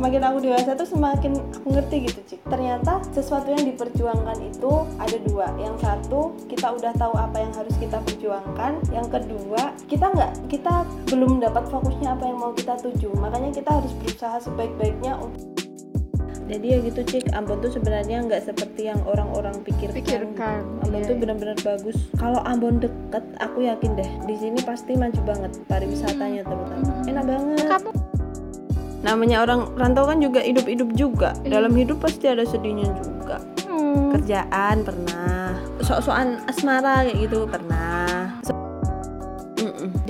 semakin aku dewasa tuh semakin aku ngerti gitu cik. Ternyata sesuatu yang diperjuangkan itu ada dua. Yang satu kita udah tahu apa yang harus kita perjuangkan. Yang kedua kita nggak kita belum dapat fokusnya apa yang mau kita tuju. Makanya kita harus berusaha sebaik-baiknya untuk jadi ya gitu cik. Ambon tuh sebenarnya nggak seperti yang orang-orang pikirkan, Pikirkan, Ambon iya, tuh iya. benar-benar bagus. Kalau Ambon deket aku yakin deh di sini pasti maju banget pariwisatanya teman-teman. Enak banget. Kamu namanya orang rantau kan juga hidup-hidup juga. Iya. dalam hidup pasti ada sedihnya juga. Hmm. kerjaan pernah. Sok-sokan asmara kayak gitu pernah. So-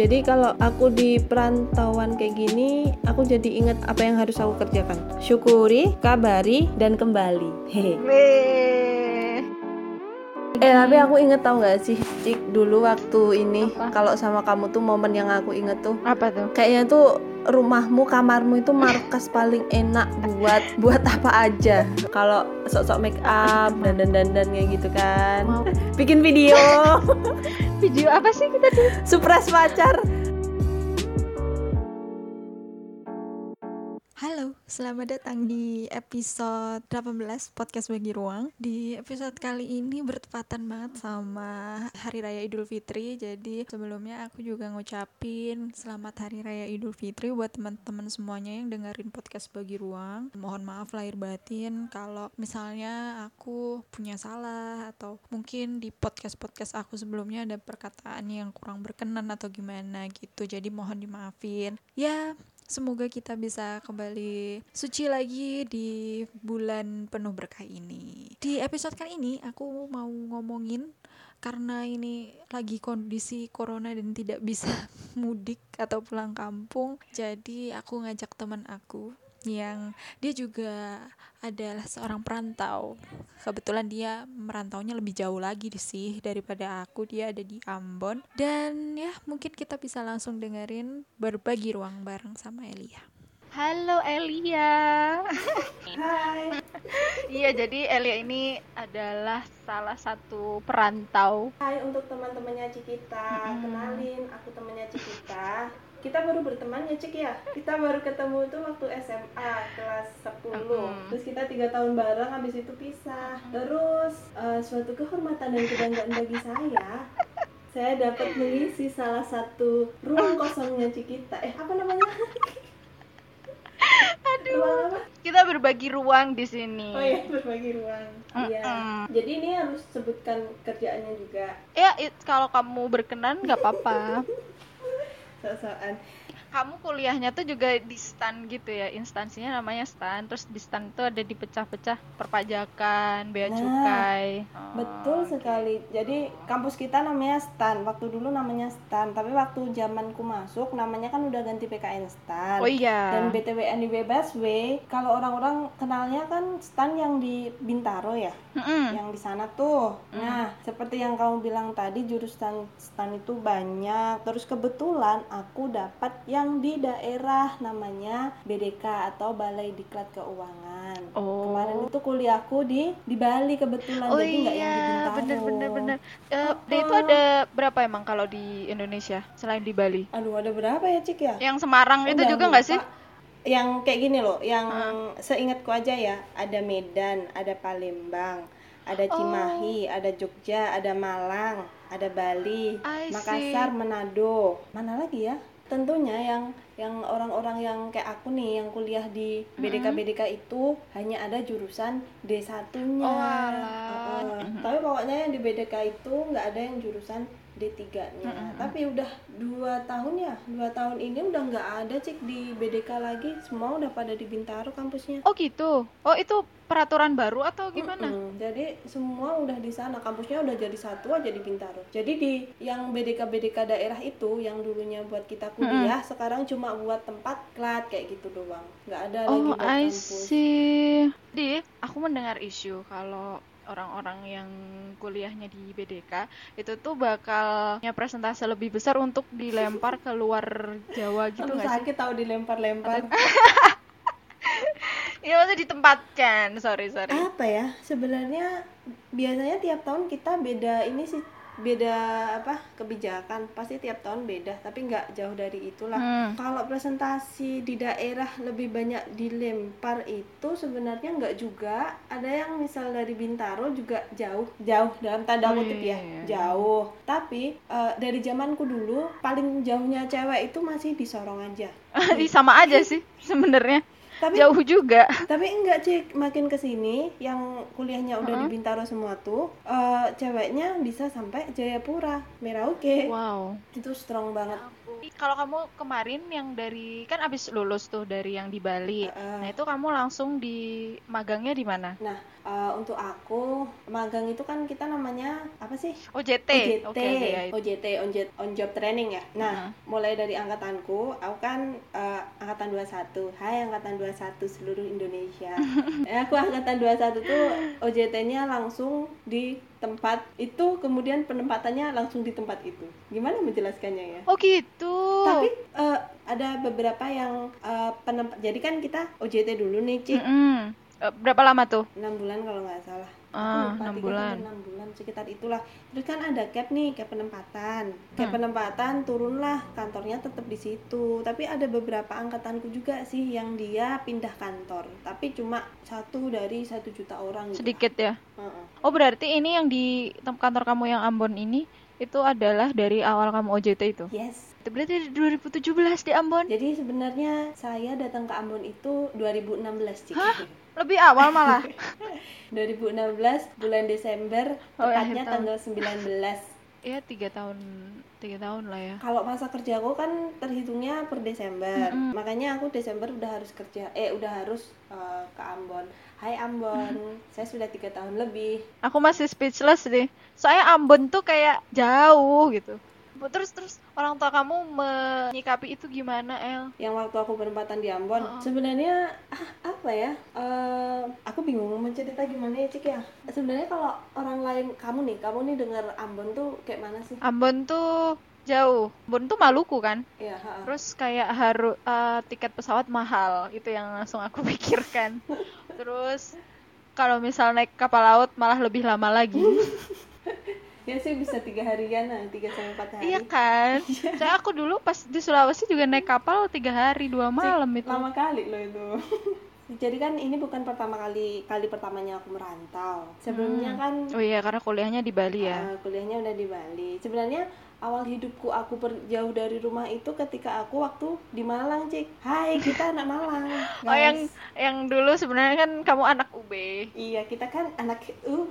jadi kalau aku di perantauan kayak gini aku jadi ingat apa yang harus aku kerjakan. Syukuri kabari dan kembali. Hehe. Eh tapi aku inget tau gak sih cik dulu waktu ini kalau sama kamu tuh momen yang aku inget tuh. Apa tuh? kayaknya tuh rumahmu kamarmu itu markas paling enak buat buat apa aja. Kalau sok-sok make up dan dan dan kayak gitu kan. Mau. Bikin video. Video apa sih kita tuh? surprise pacar Halo, selamat datang di episode 18 Podcast Bagi Ruang. Di episode kali ini bertepatan banget sama Hari Raya Idul Fitri Jadi sebelumnya aku juga ngucapin Selamat Hari Raya Idul Fitri Buat teman-teman semuanya yang dengerin Podcast Bagi Ruang. Mohon maaf lahir batin Kalau misalnya aku punya salah Atau mungkin di podcast-podcast aku sebelumnya Ada perkataan yang kurang berkenan atau gimana gitu Jadi mohon dimaafin. Ya Semoga kita bisa kembali suci lagi di bulan penuh berkah ini. Di episode kali ini aku mau ngomongin karena ini lagi kondisi corona dan tidak bisa mudik atau pulang kampung. Jadi aku ngajak teman aku yang dia juga adalah seorang perantau. Kebetulan dia merantaunya lebih jauh lagi sih daripada aku. Dia ada di Ambon. Dan ya mungkin kita bisa langsung dengerin berbagi ruang bareng sama Elia. Halo Elia. Hai Iya, jadi Elia ini adalah salah satu perantau. Hai untuk teman-temannya Cikita Mm-mm. kenalin aku temannya Cikita kita baru berteman ya Cik ya kita baru ketemu tuh waktu SMA kelas 10 Mm-mm. terus kita tiga tahun bareng habis itu pisah terus eh, suatu kehormatan dan kebanggaan bagi saya saya dapat mengisi salah satu ruang kosongnya Cikita eh apa namanya Aduh. ruang apa Kita berbagi ruang di sini. oh iya berbagi ruang iya Mm-mm. jadi ini harus sebutkan kerjaannya juga Ya, it- kalau kamu berkenan nggak apa-apa. soal-soal kamu kuliahnya tuh juga di stan gitu ya instansinya namanya stan terus di stan itu ada dipecah-pecah perpajakan bea Nah, cukai Oh, Betul oke. sekali. Jadi kampus kita namanya STAN. Waktu dulu namanya STAN, tapi waktu zamanku masuk namanya kan udah ganti PKN STAN. oh iya Dan BTW Baswe, kalau orang-orang kenalnya kan STAN yang di Bintaro ya, Mm-mm. yang di sana tuh. Nah, seperti yang kamu bilang tadi jurusan STAN itu banyak. Terus kebetulan aku dapat yang di daerah namanya BDK atau Balai Diklat Keuangan. oh Kemarin itu kuliahku di di Bali kebetulan oh jadi nggak yang di iya Bintaro. bener bener bener Oh, dia itu oh. ada berapa emang kalau di Indonesia selain di Bali Aduh ada berapa ya Cik ya? yang Semarang itu Udah juga nggak sih Yang kayak gini loh, yang seingatku aja ya, ada Medan, ada Palembang, ada Oh. Cimahi, ada Jogja, ada Malang, ada Bali, I see. Makassar, Manado. Mana lagi ya? Tentunya yang yang orang-orang yang kayak aku nih yang kuliah di BDK BDK itu hanya ada jurusan D1-nya. Oh, alah. Tapi pokoknya yang di BDK itu nggak ada yang jurusan D3-nya. Tapi udah dua tahun ya, dua tahun ini udah nggak ada cik di BDK lagi. Semua udah pada di Bintaro kampusnya. oh gitu oh itu peraturan baru atau gimana Mm-mm. Jadi semua udah di sana, kampusnya udah jadi satu aja di Bintaro. Jadi di yang BDK BDK daerah itu yang dulunya buat kita kuliah, sekarang cuma buat tempat klat kayak gitu doang. Nggak ada lagi Oh, buat I kampus. see. Di, aku mendengar isu kalau orang-orang yang kuliahnya di BDK itu tuh bakal punya presentase lebih besar untuk dilempar ke luar Jawa gitu nggak sih? sakit tahu dilempar-lempar. Iya maksudnya ditempatkan. Sorry sorry. Apa ya? Sebenarnya biasanya tiap tahun kita beda ini sih beda apa kebijakan pasti tiap tahun beda tapi nggak jauh dari itulah Hmm. kalau presentasi di daerah lebih banyak dilempar itu sebenarnya nggak juga ada yang misal dari Bintaro juga jauh jauh dalam tanda Oh, kutip ya iya, iya. jauh tapi eh, dari zamanku dulu paling jauhnya cewek itu masih di Sorong aja sama aja sih sebenarnya. Tapi Jauh juga. tapi enggak cik makin ke sini yang kuliahnya udah di Bintaro semua tuh eh, ceweknya bisa sampai Jayapura Merauke Wow. itu strong banget Kalau kamu kemarin yang dari kan abis lulus tuh dari yang di Bali. Heeh. Nah, itu kamu langsung di magangnya di mana? Nah, eh, untuk aku magang itu kan kita namanya apa sih? OJT. OJT, Oke, oke, ya. OJT, on job, on job training ya. Nah, Heeh. mulai dari angkatanku, aku kan eh, angkatan 21. Hai angkatan 21 seluruh Indonesia. eh, aku angkatan 21 tuh OJT-nya langsung di tempat itu, kemudian penempatannya langsung di tempat itu. Gimana menjelaskannya ya? Oh gitu. Tapi eh, ada beberapa yang eh, penempat. Jadi kan kita OJT dulu nih, Cik. Mm-mm. Eh, berapa lama tuh? enam bulan kalau nggak salah Ah, lupa, enam tiga bulan. sampai enam bulan sekitar itulah terus kan ada cap nih cap penempatan cap Hmm. penempatan turunlah kantornya tetap di situ tapi ada beberapa angkatanku juga sih yang dia pindah kantor tapi cuma satu dari satu juta orang gitu. Sedikit ya. Heeh. Oh, berarti ini yang di kantor kamu yang Ambon ini itu adalah dari awal kamu OJT itu. yes Itu berarti di 2017 di Ambon. jadi sebenarnya saya datang ke Ambon itu 2016 sih Lebih awal malah. 2016 bulan Desember Oh, tepatnya tanggal 19 Iya, tiga tahun, tiga tahun lah ya. Kalau masa kerja aku kan terhitungnya per Desember, Mm-mm. makanya aku Desember udah harus kerja, eh udah harus eh, ke Ambon. Hai Ambon, saya sudah tiga tahun lebih. Aku masih speechless deh. Soalnya Ambon tuh kayak jauh gitu. Terus terus orang tua kamu menyikapi itu gimana, El? Yang waktu aku penempatan di Ambon, Oh. sebenarnya ah, apa ya? eh, aku bingung mencerita gimana ya Cik ya. Sebenarnya kalau orang lain, kamu nih, kamu nih dengar Ambon tuh kayak mana sih? Ambon tuh jauh. Ambon tuh Maluku kan? Iya, ha-ha. Terus kayak harus tiket pesawat mahal, itu yang langsung aku pikirkan. Terus kalau misal naik kapal laut malah lebih lama lagi. ya sih bisa tiga harian lah, tiga sampai empat hari. iya kan? Saya aku dulu pas di Sulawesi juga naik kapal tiga hari dua malam itu. lama kali loh itu jadi kan ini bukan pertama kali kali pertamanya aku merantau sebelumnya kan Oh iya karena kuliahnya di Bali ya. uh, kuliahnya udah di Bali sebenarnya awal hidupku aku jauh dari rumah itu ketika aku waktu di Malang cik Hai kita anak Malang Oh yang guys. yang dulu sebenarnya kan kamu anak UB. iya kita kan anak UB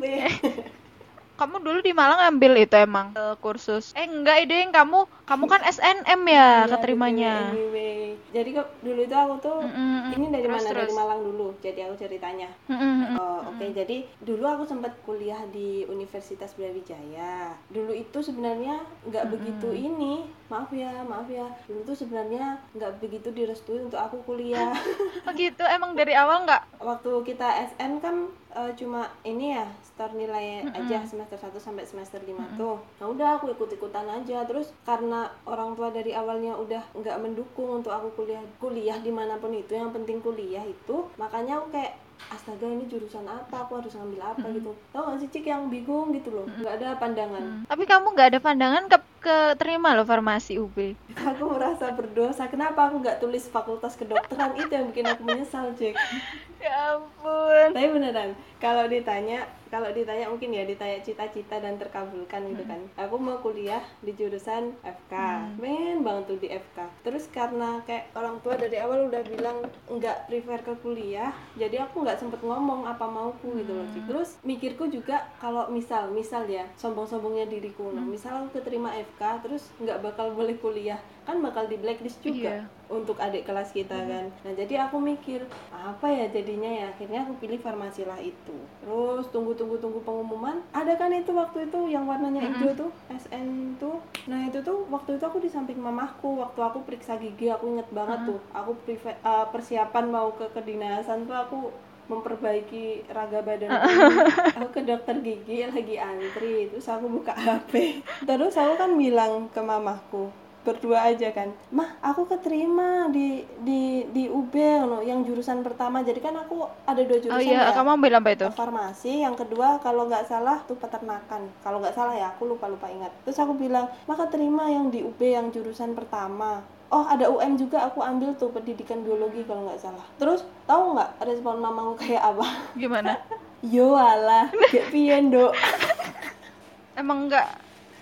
Kamu dulu di Malang ambil itu emang eh, kursus. Eh enggak ide kamu kamu kan SNM ya Iya, keterimanya. di jadi kok dulu itu aku tuh Mm-mm. ini dari Terus, mana dari terus. Malang dulu jadi aku ceritanya Mm-mm. Oh, oke. Jadi dulu aku sempat kuliah di Universitas Brawijaya. Dulu itu sebenarnya nggak begitu ini. Maaf ya, maaf ya. Dulu tuh sebenarnya nggak begitu direstui untuk aku kuliah. Oh gitu emang dari awal nggak? Waktu kita SN kan eh, cuma ini ya, store nilai aja semester 1 sampai semester 5 tuh. Nah, udah aku ikut-ikutan aja. Terus karena orang tua dari awalnya udah nggak mendukung untuk aku kuliah kuliah di mana pun itu, yang penting kuliah itu, makanya aku kayak astaga ini jurusan apa? Aku harus ngambil apa? Gitu. Tau gak sih cik yang bingung gitu loh. Nggak ada pandangan. Tapi kamu nggak ada pandangan ke, ke terima loh farmasi UB. aku merasa berdosa. Kenapa aku nggak tulis fakultas kedokteran? Itu yang bikin aku menyesal cik Ya ampun. tapi beneran kalau ditanya kalau ditanya mungkin ya ditanya cita-cita dan terkabulkan gitu kan. Aku mau kuliah di jurusan FK men banget tuh di FK terus karena kayak orang tua dari awal udah bilang nggak prefer ke kuliah jadi aku nggak sempet ngomong apa mauku gitu loh Cik. terus mikirku juga kalau misal misal ya sombong-sombongnya diriku. Nah misal aku keterima FK terus nggak bakal boleh kuliah kan bakal di blacklist juga Iya. untuk adik kelas kita kan. Nah jadi aku mikir apa ya jadinya ya? Akhirnya aku pilih farmasi lah itu. Terus tunggu tunggu tunggu pengumuman. Ada kan itu waktu itu yang warnanya hijau tuh SN tuh? Nah itu tuh waktu itu aku di samping mamahku. Waktu aku periksa gigi aku inget banget tuh. Aku priva- eh, persiapan mau ke kedinasan tuh aku memperbaiki raga badan aku. aku ke dokter gigi lagi antri terus aku buka HP terus aku kan bilang ke mamahku berdua aja kan. Mah aku keterima di di di UB no, yang jurusan pertama. Jadi kan aku ada dua jurusan oh iya ya. kamu ambil apa itu? Farmasi yang kedua kalau nggak salah tuh peternakan. Kalau nggak salah ya aku lupa lupa ingat. Terus aku bilang maka terima yang di UB yang jurusan pertama. Oh ada UM juga aku ambil tuh pendidikan biologi kalau nggak salah. Terus tahu nggak respon mamaku kayak apa? Gimana? Yo alah gak pian dok emang nggak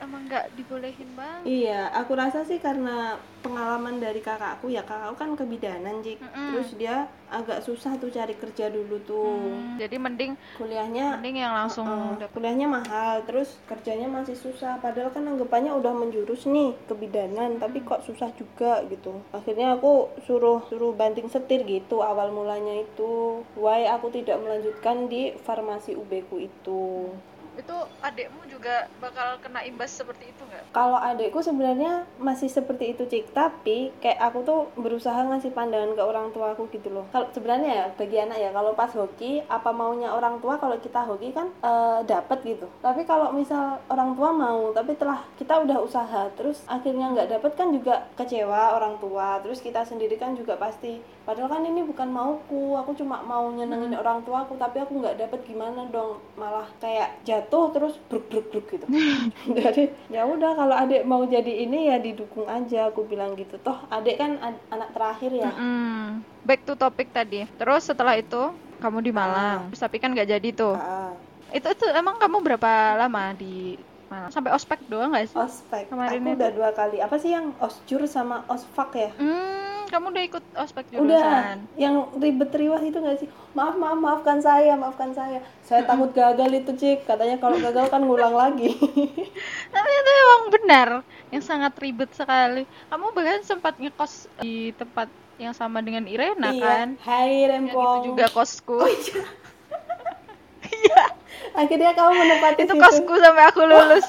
emang nggak dibolehin bang iya aku rasa sih karena pengalaman dari kakakku ya kakakku kan kebidanan Jik Mm-mm. terus dia agak susah tuh cari kerja dulu tuh. Hmm, jadi mending kuliahnya mending yang langsung Uh, dapet. kuliahnya mahal terus kerjanya masih susah. Padahal kan anggapannya udah menjurus nih kebidanan tapi kok susah juga gitu. Akhirnya aku suruh suruh banting setir gitu awal mulanya itu. Why aku tidak melanjutkan di farmasi UB ku itu itu adekmu juga bakal kena imbas seperti itu nggak? Kalau adekku sebenarnya masih seperti itu cik. Tapi kayak aku tuh berusaha ngasih pandangan ke orang tua aku gitu loh. Kalau sebenarnya ya bagi anak ya kalau pas hoki apa maunya orang tua kalau kita hoki kan eh, dapat gitu. Tapi kalau misal orang tua mau tapi telah kita udah usaha terus akhirnya nggak dapat kan juga kecewa orang tua. Terus kita sendiri kan juga pasti padahal kan ini bukan mauku aku cuma mau nyenengin orang tua aku tapi aku nggak dapat gimana dong. Malah kayak jatuh terus bruk bruk bruk gitu. Jadi ya udah kalau adik mau jadi ini ya didukung aja. Aku bilang gitu. Toh adik kan ad- anak terakhir ya. Mm-mm. back to topik tadi. Terus setelah itu kamu di Malang. Terus tapi kan nggak jadi tuh. Ah, itu itu emang kamu berapa lama di Malang? Sampai ospek doang nggak sih? Ospek. Kemarin aku itu. udah dua kali. Apa sih yang osjur sama osfak ya? Hmm, kamu udah ikut ospek udah jurusan. yang ribet riwah itu gak sih maaf maaf maafkan saya maafkan saya saya takut gagal itu cik katanya kalau gagal kan ngulang lagi Tapi itu emang benar, yang sangat ribet sekali. Kamu bahkan sempat ngekos di tempat yang sama dengan Irena kan? iya hai Yang itu rempong juga kosku. akhirnya kamu menepati itu situ. kosku sampai aku lulus.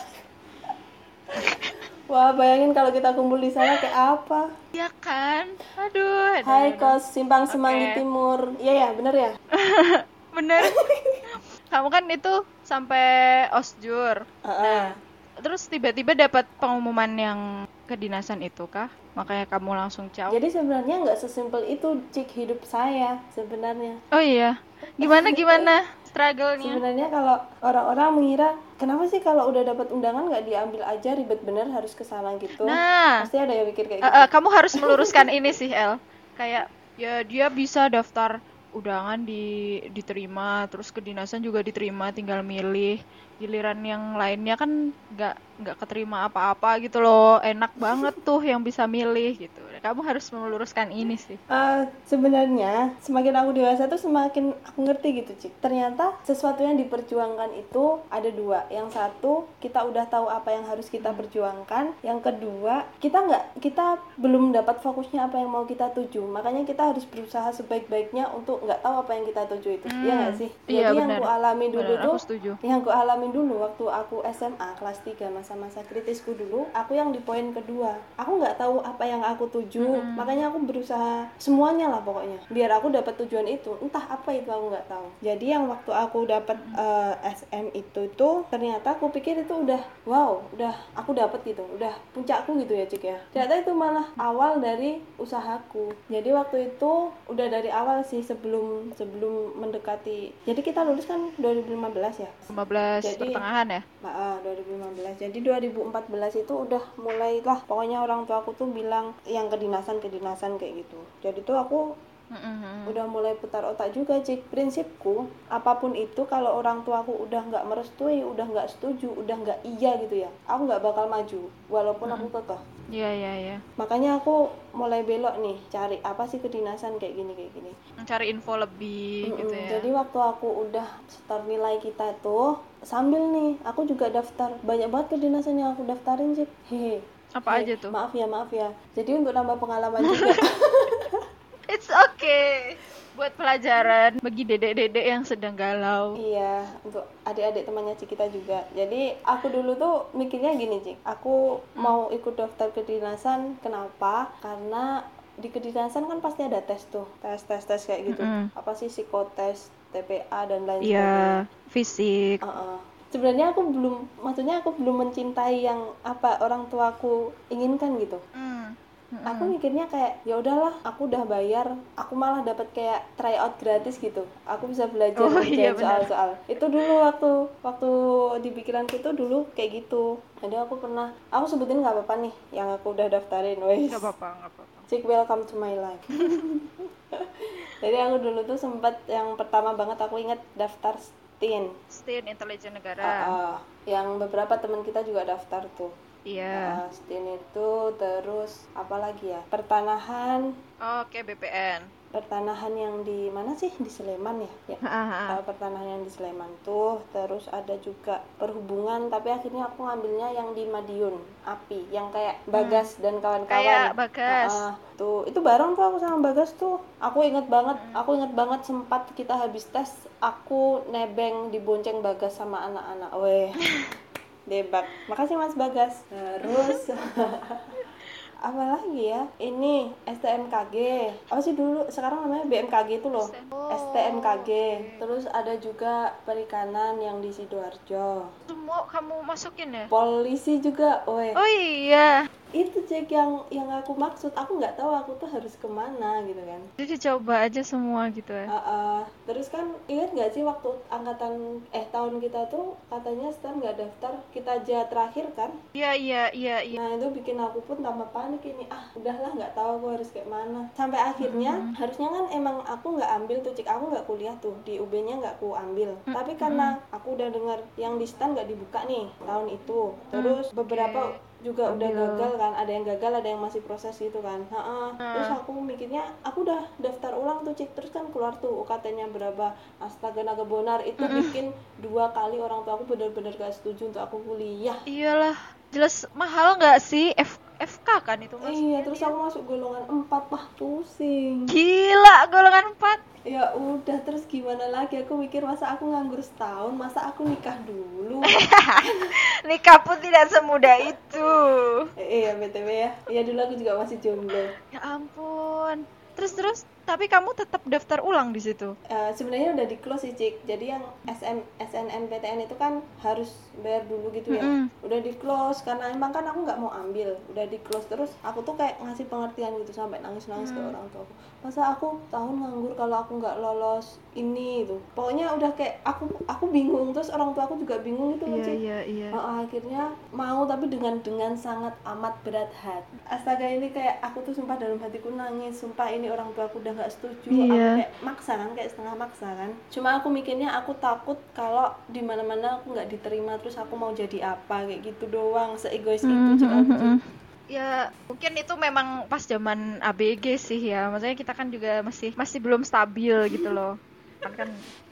wah bayangin kalau kita kumpul di sana kayak apa Iya kan? Aduh. aduh, hai aduh. kos simpang semanggi Oke. timur iya ya bener ya Bener. Kamu kan itu sampai osjur. Heeh. Terus tiba-tiba dapat pengumuman yang kedinasan itu kah? Makanya kamu langsung caw. Jadi sebenarnya nggak sesimpel itu cik hidup saya sebenarnya. Oh iya. Gimana gimana struggle-nya? Sebenarnya kalau orang-orang mengira kenapa sih kalau udah dapat undangan nggak diambil aja ribet bener harus ke sana gitu. Nah, Pasti ada yang mikir kayak Eh, gitu. eh, kamu harus meluruskan ini sih El kayak ya dia bisa daftar undangan di diterima terus kedinasan juga diterima tinggal milih giliran yang lainnya kan nggak nggak keterima apa-apa gitu loh enak banget tuh yang bisa milih gitu kamu harus meluruskan ini sih Eh, sebenarnya semakin aku dewasa tuh semakin aku ngerti gitu cik. Ternyata sesuatu yang diperjuangkan itu ada dua. Yang satu kita udah tahu apa yang harus kita perjuangkan. Yang kedua kita nggak kita belum dapat fokusnya apa yang mau kita tuju. Makanya kita harus berusaha sebaik-baiknya untuk nggak tahu apa yang kita tuju itu. Iya nggak sih? iya, Jadi yang ku alami dulu Benar, tuh aku setuju. yang gue alamin dulu waktu aku SMA kelas 3 masa-masa kritisku dulu aku yang di poin kedua aku nggak tahu apa yang aku tuju makanya aku berusaha semuanya lah pokoknya biar aku dapat tujuan itu. Entah apa itu aku nggak tahu. Jadi yang waktu aku dapat eh, SM itu itu ternyata aku pikir itu udah wow udah aku dapat gitu. Udah puncakku gitu ya cik ya. Ternyata itu malah awal dari usahaku. Jadi waktu itu udah dari awal sih sebelum sebelum mendekati. Jadi kita lulus kan 2015 ya? 15 Jadi- pertengahan ya? Ah, 2015. Jadi 2014 itu udah mulai lah. Pokoknya orang tua aku tuh bilang yang kedinasan kedinasan kayak gitu. Jadi tuh aku Mm-mm. udah mulai putar otak juga cik prinsipku apa pun itu kalau orang tuaku udah nggak merestui udah nggak setuju udah nggak iya gitu ya aku nggak bakal maju walaupun aku kekeh iya iya iya makanya aku mulai belok nih cari apa sih kedinasan kayak gini kayak gini mencari info lebih gitu Mm-mm. ya Jadi waktu aku udah setor nilai kita tuh sambil nih aku juga daftar banyak banget kedinasan yang aku daftarin sih. Hehe. Apa Hehe. aja tuh Maaf ya, maaf ya. Jadi untuk nambah pengalaman juga. it's okay buat pelajaran bagi dedek-dedek yang sedang galau iya, untuk adik-adik temannya Cik kita juga. Jadi aku dulu tuh mikirnya gini, Cik. Aku mau ikut daftar kedinasan kenapa? Karena di kedinasan kan pasti ada tes tuh, tes tes tes kayak gitu. Mm-mm. Apa sih psikotes, TPA dan lain sebagainya. Iya, fisik. Heeh. Sebenarnya aku belum maksudnya aku belum mencintai yang apa orang tuaku inginkan gitu. Hmm. Mm-mm. aku mikirnya kayak ya udahlah aku udah bayar aku malah dapat kayak try out gratis gitu. Aku bisa belajar Oh, iya, soal-soal. Itu dulu waktu waktu di pikiranku itu dulu kayak gitu. Jadi aku pernah aku sebutin nggak apa-apa nih yang aku udah daftarin wes. Nggak apa-apa, nggak apa-apa. Cik welcome to my life. Jadi aku dulu tuh sempat yang pertama banget aku inget daftar STIN Stin Intelijen Negara. Ah, ah. yang beberapa teman kita juga daftar tuh Iya. Ah, STIN itu terus apa lagi ya pertanahan Oke, BPN. Pertanahan yang di mana sih? Di Sleman ya, ya. Uh, pertanahan yang di Sleman tuh terus ada juga perhubungan tapi akhirnya aku ngambilnya yang di Madiun api yang kayak Bagas dan kawan-kawan. Kayak Bagas. Ah. tuh itu bareng tuh aku sama Bagas tuh. Aku inget banget aku inget banget sempat kita habis tes aku nebeng dibonceng Bagas sama anak-anak. Weh debak makasih Mas Bagas. Terus apa lagi ya? Ini STMKG apa sih dulu? Sekarang namanya BMKG itu loh. Oh, STMKG terus ada juga perikanan yang di sidoarjo. Semua kamu masukin ya? polisi juga weh. Oh iya. Itu cek yang yang aku maksud. Aku nggak tahu aku tuh harus ke mana gitu kan. Jadi coba aja semua gitu ya. Ah, ah. terus kan ingat nggak sih waktu angkatan eh tahun kita tuh katanya Stan nggak daftar kita aja terakhir kan? Iya, iya, iya, iya. Nah itu bikin aku pun tambah panik ini. Ah udahlah nggak tahu aku harus kayak mana. Sampai akhirnya harusnya kan emang aku nggak ambil tuh cik. Aku nggak kuliah tuh. Di UB-nya nggak aku ambil. Tapi karena aku udah dengar yang di stan nggak dibuka nih tahun itu. Terus beberapa juga udah gagal kan ada yang gagal ada yang masih proses gitu kan Ha-ha. terus aku mikirnya aku udah daftar ulang tuh cik terus kan keluar tuh UKT-nya berapa astaga naga bonar itu bikin dua kali orang tua aku bener-bener gak setuju untuk aku kuliah Iyalah. Jelas mahal nggak sih? F FK kan itu masuknya Iya, terus dia. aku masuk golongan 4, wah pusing. Gila, golongan 4. Ya udah, terus gimana lagi? Aku mikir masa aku nganggur setahun, masa aku nikah dulu? Nikah pun tidak semudah itu. eh, iya, BTW ya. Iya dulu aku juga masih jomblo. Ya ampun. Terus terus tapi kamu tetap daftar ulang di situ. Eh, sebenarnya udah di close sih, Cik. Jadi yang SM, SNMPTN itu kan harus bayar dulu gitu ya. Mm-mm. Udah di close karena emang kan aku nggak mau ambil. Udah di close terus aku tuh kayak ngasih pengertian gitu sampai nangis-nangis ke orang tua aku. Masa aku tahun nganggur kalau aku nggak lolos ini itu. Pokoknya udah kayak aku aku bingung terus orang tua aku juga bingung gitu kan, Cik. iya iya. Oh, akhirnya mau tapi dengan dengan sangat amat berat hati. Astaga ini kayak aku tuh sumpah dalam hatiku nangis. Sumpah ini orang tua aku udah nggak setuju. Aku Iya. kayak maksa kan, kayak setengah maksa kan. Cuma aku mikirnya aku takut kalau di mana-mana aku nggak diterima terus aku mau jadi apa kayak gitu doang. Seegois itu Mhm, Cik, aku, Cik. Ya mungkin itu memang pas zaman ABG sih ya. Maksudnya kita kan juga masih masih belum stabil gitu loh. Kan kan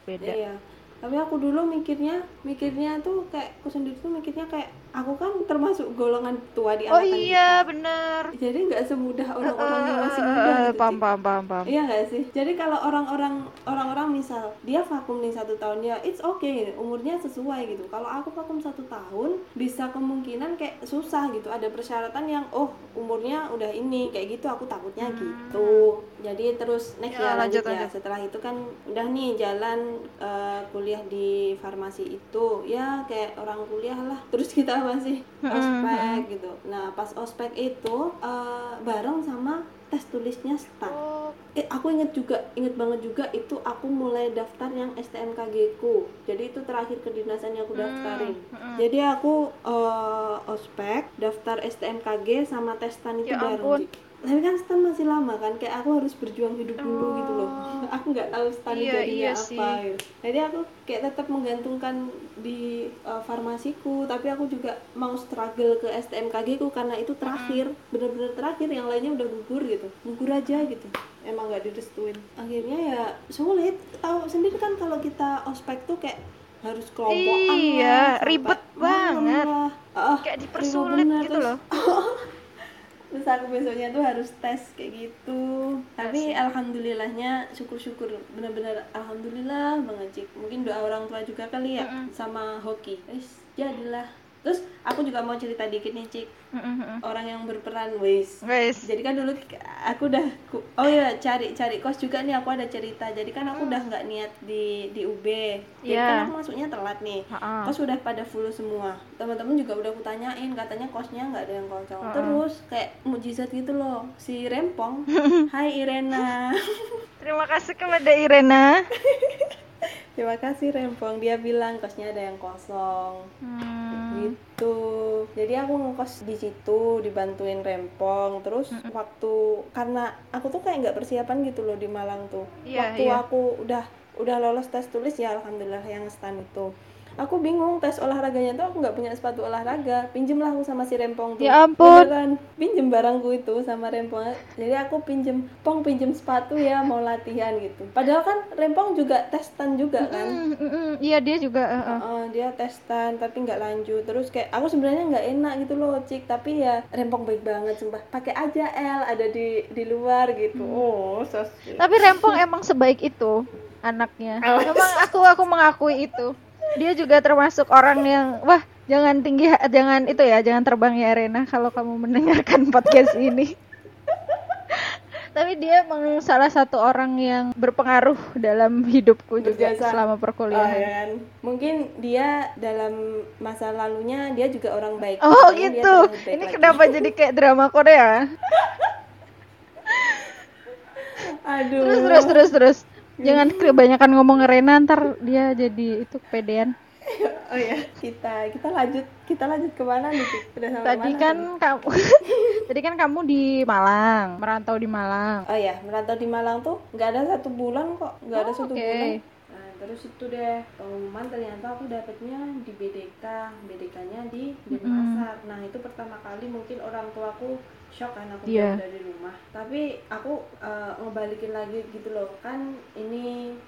beda. Iya. Tapi aku dulu mikirnya, mikirnya tuh kayak aku sendiri tuh mikirnya kayak aku kan termasuk golongan tua di Oh angkatan iya kita. bener. Jadi nggak semudah orang-orang yang masih muda eh, gitu, paham Cik. paham paham paham. Iya nggak sih? Jadi kalau orang-orang orang-orang misal dia vakum nih satu tahun ya, it's okay, umurnya sesuai gitu. Kalau aku vakum satu tahun, bisa kemungkinan kayak susah gitu. Ada persyaratan yang oh umurnya udah ini kayak gitu. Aku takutnya gitu. Jadi terus next Ya, ya, lanjut, lanjut, ya. Setelah itu kan udah nih jalan eh, kuliah di farmasi itu ya kayak orang kuliah lah. Terus kita masih ospek gitu. Nah pas ospek itu eh, bareng sama tes tulisnya stan. Oh, Eh, aku inget juga, inget banget juga itu aku mulai daftar yang STMKG ku. Jadi itu terakhir kedinasan yang aku daftarin. Jadi aku eh, ospek, daftar STMKG sama tes stan itu Ya bareng. ampun. Tapi kan stan masih lama kan, kayak aku harus berjuang hidup dulu gitu loh. aku nggak tahu stan Iya, jadinya iya apa. sih. Gitu. Jadi aku kayak tetap menggantungkan di eh, farmasiku, tapi aku juga mau struggle ke STMKG ku karena itu terakhir, bener-bener terakhir. Yang lainnya udah gugur gitu, gugur aja gitu emang nggak direstuin akhirnya ya sulit tahu sendiri kan kalau kita ospek tuh kayak harus kelompokan Iya, lah, ribet banget. lah. Ah, kayak ribet dipersulit bener. gitu Terus- loh. terus aku besoknya tuh harus tes kayak gitu. Tapi alhamdulillahnya syukur-syukur bener-bener alhamdulillah banget Cik. mungkin doa orang tua juga kali ya sama hoki. Wis, jadilah terus aku juga mau cerita dikit nih cik. Mm-mm. orang yang berperan wis. Guys, jadi kan dulu aku udah ku- oh ya cari cari kos juga nih aku ada cerita. Jadi kan aku udah nggak niat di di UB jadi Iya. kan aku masuknya telat nih. Ha-ha. kos udah pada full semua. Teman-teman juga udah aku tanyain katanya kosnya nggak ada yang kosong Ha-ha. terus kayak mujizat gitu loh si Rempong. Hai Irena. Terima kasih kepada Irena. terima kasih Rempong. Dia bilang kosnya ada yang kosong. Hmm. gitu. Jadi aku ngekos di situ dibantuin rempong. Terus waktu karena aku tuh kayak nggak persiapan gitu loh di Malang tuh. Iya, waktu iya. aku udah udah lolos tes tulis ya alhamdulillah yang stan itu aku bingung tes olahraganya tuh aku nggak punya sepatu olahraga pinjem lah aku sama si rempong tuh Ya ampun. Beneran. pinjem barangku itu sama rempong jadi aku pinjem pong pinjem sepatu ya mau latihan gitu padahal kan rempong juga testan juga kan Mm, mm, mm. Iya dia juga. uh, uh. Heeh, dia testan tapi nggak lanjut terus kayak aku sebenarnya nggak enak gitu loh cik tapi ya rempong baik banget sumpah pakai aja L ada di di luar gitu oh so sweet. Tapi Rempong emang sebaik itu anaknya. Oh. Emang aku aku mengakui itu. Dia juga termasuk orang yang wah jangan tinggi jangan itu ya jangan terbang ya Rena kalau kamu mendengarkan podcast ini. Tapi dia emang salah satu orang yang berpengaruh dalam hidupku juga Berjasa. selama Oh, perkuliahan. ya kan? mungkin dia dalam masa lalunya dia juga orang baik Oh Makanya gitu. baik Ini lagi. kenapa jadi kayak drama Korea? aduh Terus terus terus terus. Jangan kebanyakan ngomong Rena ntar dia jadi itu kepedean. oh ya kita kita lanjut kita lanjut ke mana nih Cik? udah sampai Tadi mana kan kamu Tadi kan kamu di Malang, merantau di Malang. Oh ya, merantau di Malang tuh nggak ada satu bulan kok, nggak ada Oh, satu oke. bulan. Nah, terus itu deh pengumuman ternyata aku dapetnya di BDK, BDK-nya di Denpasar. Nah itu pertama kali mungkin orang tuaku shock kan aku Iya. jauh dari rumah. Tapi aku eh, ngebalikin lagi gitu loh, kan ini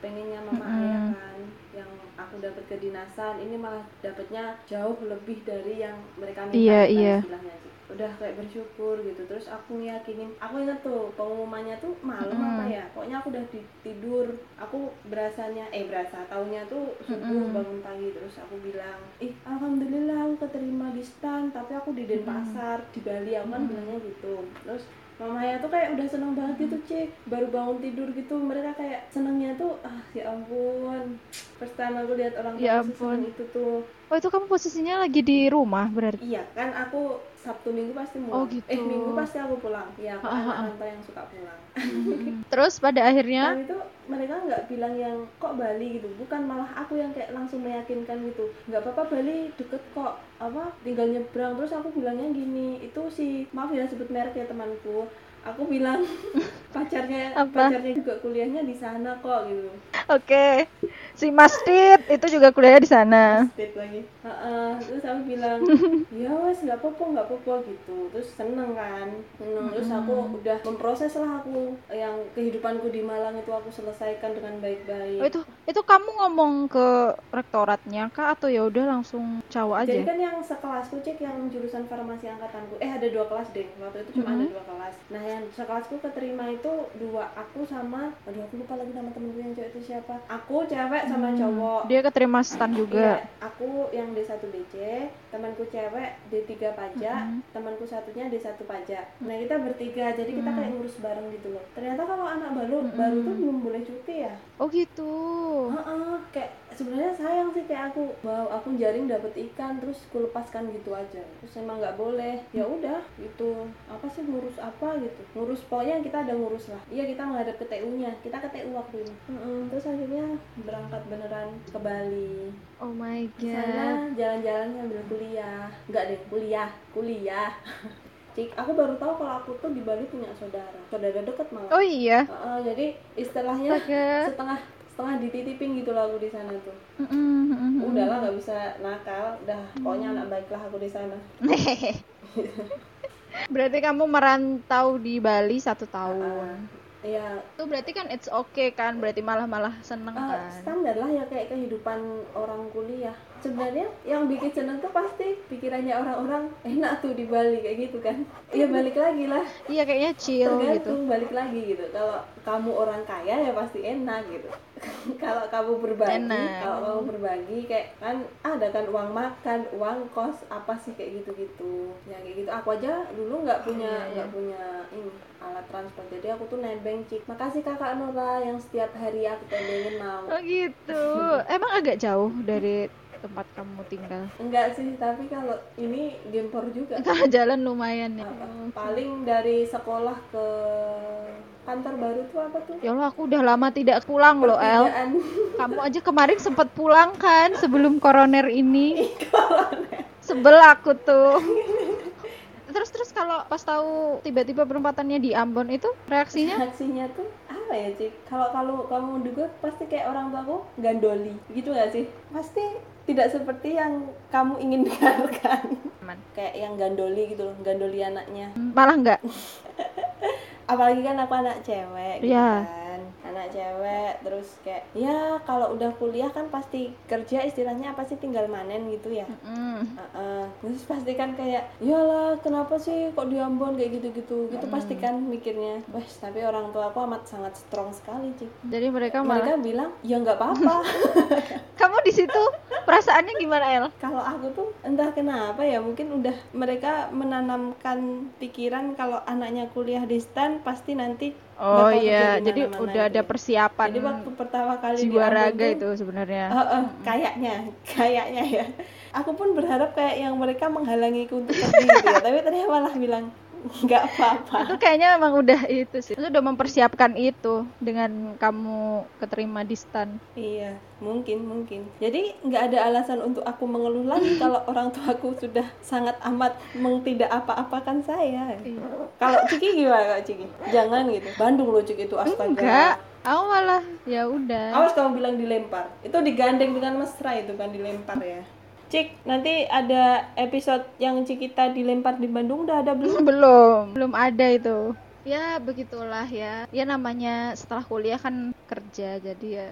pengennya mama Mm-mm. ayah kan, yang aku dapat kedinasan, ini malah dapetnya jauh lebih dari yang mereka minta. Iya, iya. istilahnya sih. Udah kayak bersyukur gitu. Terus aku ngiyakinin aku inget tuh pengumumannya tuh malam Mm-mm. apa ya? Pokoknya aku udah di- tidur. Aku berasanya eh berasa taunya tuh subuh Mm-mm. bangun pagi. Terus aku bilang ih alhamdulillah aku keterima di stan tapi aku di Denpasar di Bali aku kan bilangnya gitu. Terus mamanya tuh kayak udah seneng banget gitu cek baru bangun tidur gitu mereka kayak senengnya tuh ah ya ampun. First time aku lihat orang Ya tua ampun. seseneng itu tuh. Oh itu kamu posisinya lagi di rumah berarti? Iya kan aku Sabtu Minggu pasti Oh, pulang. gitu. Eh Minggu pasti aku pulang. Iya aku Ah, ah, anak ah. yang suka pulang. Terus pada akhirnya Dan itu mereka nggak bilang yang kok Bali gitu, bukan malah aku yang kayak langsung meyakinkan gitu. Nggak apa-apa Bali deket kok, apa tinggal nyebrang. Terus aku bilangnya gini, itu si maaf ya sebut merek ya temanku. Aku bilang pacarnya Apa? pacarnya juga kuliahnya di sana kok gitu. Oke. Si Mas Tit itu juga kuliahnya di sana. State lagi. Heeh, terus aku bilang, ya wes nggak apa-apa nggak apa-apa gitu. Terus seneng kan, seneng. Terus aku udah memproses lah aku yang kehidupanku di Malang itu aku selesaikan dengan baik-baik. Oh itu itu kamu ngomong ke rektoratnya kah atau ya udah langsung caw Jadi aja? kan yang sekelasku cek yang jurusan farmasi angkatanku, eh ada dua kelas deh. Waktu itu cuma ada dua kelas. Nah yang sekelasku keterima itu dua, aku sama, aduh aku lupa lagi nama temenku yang cewek itu siapa. Aku cewek sama cowok. Dia keterima stan Iya, juga. aku yang D1 BC, temanku cewek D3 pajak, temanku satunya D1 pajak. Nah, kita bertiga, jadi kita kayak ngurus bareng gitu loh. Ternyata kalau anak baru baru tuh belum boleh cuti ya. Oh gitu. Heeh, kayak sebenarnya sayang sih kayak aku wow aku jaring dapet ikan terus aku lepaskan gitu aja. Terus emang nggak boleh. Ya udah gitu. Apa sih ngurus apa gitu? Ngurus pokoknya kita ada ngurus lah. Iya kita menghadap ke TU nya kita ke TU waktu itu Heeh, terus akhirnya berangkat beneran ke Bali. Oh my god. sana jalan-jalan sambil kuliah. Nggak deh kuliah. Kuliah. Cik, aku baru tahu kalau aku tuh di Bali punya saudara. Saudara deket malah. Oh iya. Heeh, jadi istilahnya setengah setengah dititipin gitu loh aku di sana tuh mm-mm. udahlah nggak bisa nakal udah pokoknya anak baik lah aku di sana Berarti kamu merantau di Bali satu tahun. ya Itu berarti kan it's okay kan? Berarti malah malah seneng ah, kan? standar lah ya kayak kehidupan orang kuliah sebenarnya yang bikin seneng tuh pasti pikirannya orang-orang enak tuh di Bali kayak gitu kan. Iya balik lagi lah. Iya kayaknya chill gitu. Tergantung balik lagi gitu. Kalau kamu orang kaya ya pasti enak gitu. Kalau kamu berbagi Enak. kalau kamu berbagi kayak kan ada kan uang makan uang kos apa sih kayak gitu-gitu. Ya kayak gitu. Aku aja dulu nggak punya Iya, nggak punya ini alat transport. Jadi aku tuh nebeng cik. Makasih kakak Nora yang setiap hari aku tebengin mau. Oh gitu. Emang agak jauh dari tempat kamu tinggal? Enggak sih tapi kalau ini gempor juga. Kalau jalan lumayan ya. Paling dari sekolah ke kantor baru tuh apa tuh? Ya Allah aku udah lama tidak pulang loh El. Kamu aja kemarin sempat pulang kan sebelum koroner ini? Sebel aku tuh. Terus terus kalau pas tahu tiba-tiba penempatannya di Ambon itu reaksinya? Reaksinya tuh apa ya cik? Kalau kalau kamu juga pasti kayak orang tua aku gandoli. Gitu gak sih? Pasti tidak seperti yang kamu ingin dengarkan Aman. kayak yang gandoli gitu loh gandoli anaknya malah enggak apalagi kan aku anak cewek gitu Iya. kan anak cewek terus kayak ya kalau udah kuliah kan pasti kerja istilahnya apa sih tinggal manen gitu ya. Mm. Heeh. terus pasti kan kayak iyalah kenapa sih kok di Ambon kayak gitu-gitu? Gitu pasti kan mikirnya. Wes tapi orang tua aku amat sangat strong sekali cik. Jadi mereka malah mereka bilang ya nggak apa-apa. Kamu di situ perasaannya gimana El? Kalau aku tuh entah kenapa ya mungkin udah mereka menanamkan pikiran kalau anaknya kuliah di stan pasti nanti oh iya. di jadi udah gitu ada ya. persiapan jadi waktu pertama kali jiwa raga itu sebenarnya. Heeh, kayaknya kayaknya ya. Aku pun berharap kayak yang mereka menghalangiku untuk pergi gitu ya. Tapi ternyata malah bilang nggak apa-apa. Itu kayaknya emang udah itu sih. Itu udah mempersiapkan itu dengan kamu keterima di stan. Iya mungkin mungkin. Jadi nggak ada alasan untuk aku mengeluh lagi kalau orang tuaku sudah sangat amat mengtidak apa-apakan saya. Kalau Ciki gimana Kak Ciki? Jangan gitu. Bandung loh Ciki itu astaga. Enggak. Aku malah ya udah. Awas kamu bilang dilempar. Itu digandeng dengan mesra itu kan dilempar ya Cik, nanti ada episode yang Cikita dilempar di Bandung udah ada belum? belum belum ada itu ya begitulah ya ya namanya setelah kuliah kan kerja jadi ya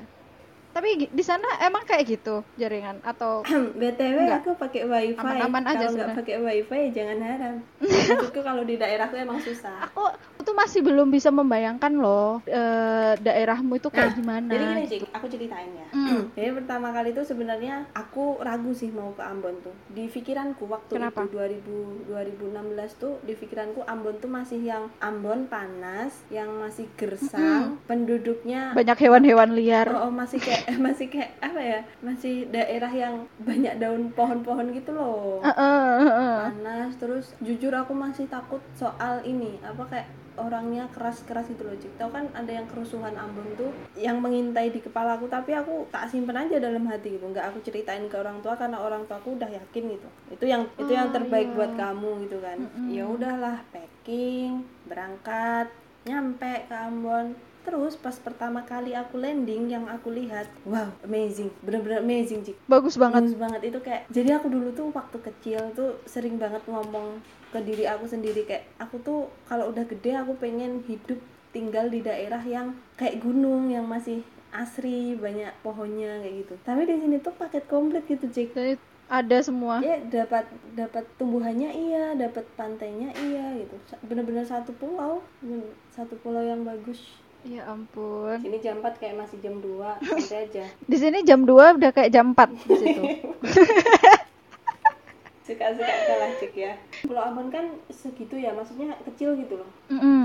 tapi di sana emang kayak gitu jaringan atau BTW Enggak. aku pakai wifi. Aman-aman aja kalau nggak pakai wifi ya jangan harap. Maksudku kalau di daerahku emang susah. aku tuh masih belum bisa membayangkan loh eh, daerahmu itu kayak gimana Jadi gini Cik, aku ceritain ya. Hmm. Jadi pertama kali itu sebenarnya aku ragu sih mau ke Ambon tuh. Di pikiranku waktu Kenapa? itu 2000 2016 tuh di pikiranku Ambon tuh masih yang Ambon panas, yang masih gersang, penduduknya banyak hewan-hewan liar Oh, oh, masih kayak masih kayak apa ya? Masih daerah yang banyak daun pohon-pohon gitu loh. Eh, eh, eh, eh. Panas terus jujur aku masih takut soal ini apa kayak orangnya keras-keras gitu loh Cik. Tahu kan ada yang kerusuhan Ambon tuh yang mengintai di kepala aku tapi aku tak simpen aja dalam hati gitu. Nggak aku ceritain ke orang tua karena orang tua aku udah yakin gitu. Itu yang itu yang Oh, terbaik iya. buat kamu gitu kan. Ya udahlah packing, berangkat, nyampe ke Ambon. Terus pas pertama kali aku landing yang aku lihat, wow, amazing. Bener-bener amazing, Cik. bagus banget Bagus banget itu kayak jadi aku dulu tuh waktu kecil tuh sering banget ngomong ke diri aku sendiri. Kayak aku tuh kalau udah gede aku pengen hidup tinggal di daerah yang kayak gunung yang masih asri banyak pohonnya kayak gitu. Tapi di sini tuh paket komplit gitu Jadi ada semua? Ya dapat dapat tumbuhannya iya dapat pantainya iya gitu. Bener-bener satu pulau satu pulau yang bagus. Ya ampun. Sini jam 4 kayak masih jam 2 santai aja. Di sini jam 2 udah kayak jam 4 di situ suka-suka kalah cik ya. Pulau Ambon kan segitu ya maksudnya kecil gitu loh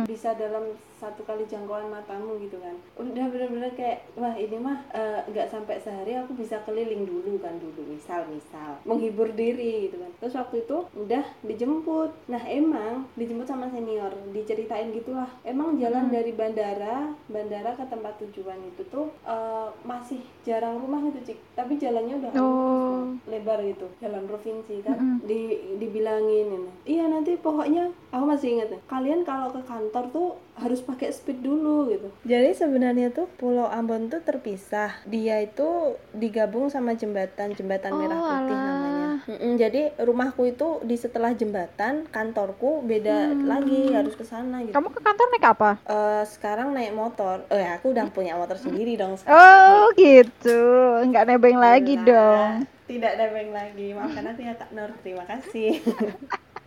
Mm-mm. bisa dalam satu kali jangkauan matamu gitu kan. Udah bener-bener kayak wah ini mah eh, nggak sampai sehari aku bisa keliling dulu kan dulu misal misal menghibur diri gitu kan. Terus waktu itu udah dijemput. Nah emang dijemput sama senior diceritain gitulah. Emang jalan dari bandara bandara ke tempat tujuan itu tuh eh, masih jarang rumah gitu cik. Tapi jalannya udah Oh. lebar gitu jalan provinsi kan di dibilangin ini. Iya nanti pokoknya aku masih ingat nih, kalian kalau ke kantor tuh harus pakai speed dulu gitu. Jadi sebenarnya tuh Pulau Ambon tuh terpisah. Dia itu digabung sama jembatan jembatan merah Oh, putih alah. namanya. Mm-mm, jadi rumahku itu di setelah jembatan kantorku beda lagi harus ke sana gitu. Kamu ke kantor naik apa? Eh, sekarang naik motor. Eh aku udah punya motor sendiri dong oh gitu. Nggak nebeng lagi Lah, dong. tidak nebeng lagi. Maafkan aku ya kak Nur. Terima kasih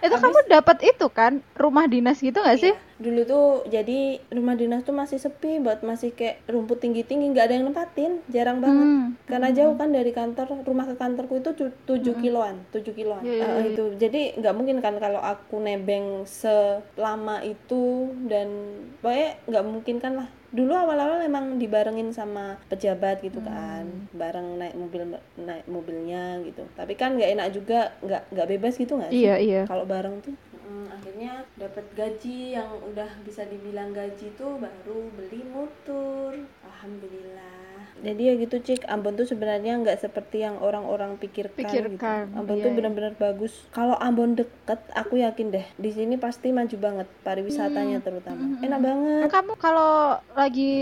itu kamu dapat itu kan rumah dinas gitu nggak sih Iya. Dulu tuh jadi rumah dinas tuh masih sepi buat masih kayak rumput tinggi tinggi nggak ada yang nempatin jarang banget. Hmm. karena jauh kan dari kantor rumah ke kantorku itu tu- tujuh kiloan tujuh kiloan. Iya, iya, Eh, iya. itu jadi nggak mungkin kan kalau aku nebeng selama itu dan pokoknya nggak mungkin kan lah. Dulu awal-awal emang dibarengin sama pejabat gitu kan bareng naik mobil naik mobilnya gitu. Tapi kan nggak enak juga nggak nggak bebas gitu nggak sih? Iya iya. Kalau bareng tuh mm, akhirnya dapat gaji yang udah bisa dibilang gaji tuh baru beli motor. Alhamdulillah jadi ya gitu cik. Ambon tuh sebenarnya nggak seperti yang orang-orang pikirkan, Pikirkan, gitu. Ambon iya, tuh iya. benar-benar bagus. Kalau Ambon deket aku yakin deh di sini pasti maju banget pariwisatanya terutama. Enak banget. Kamu kalau lagi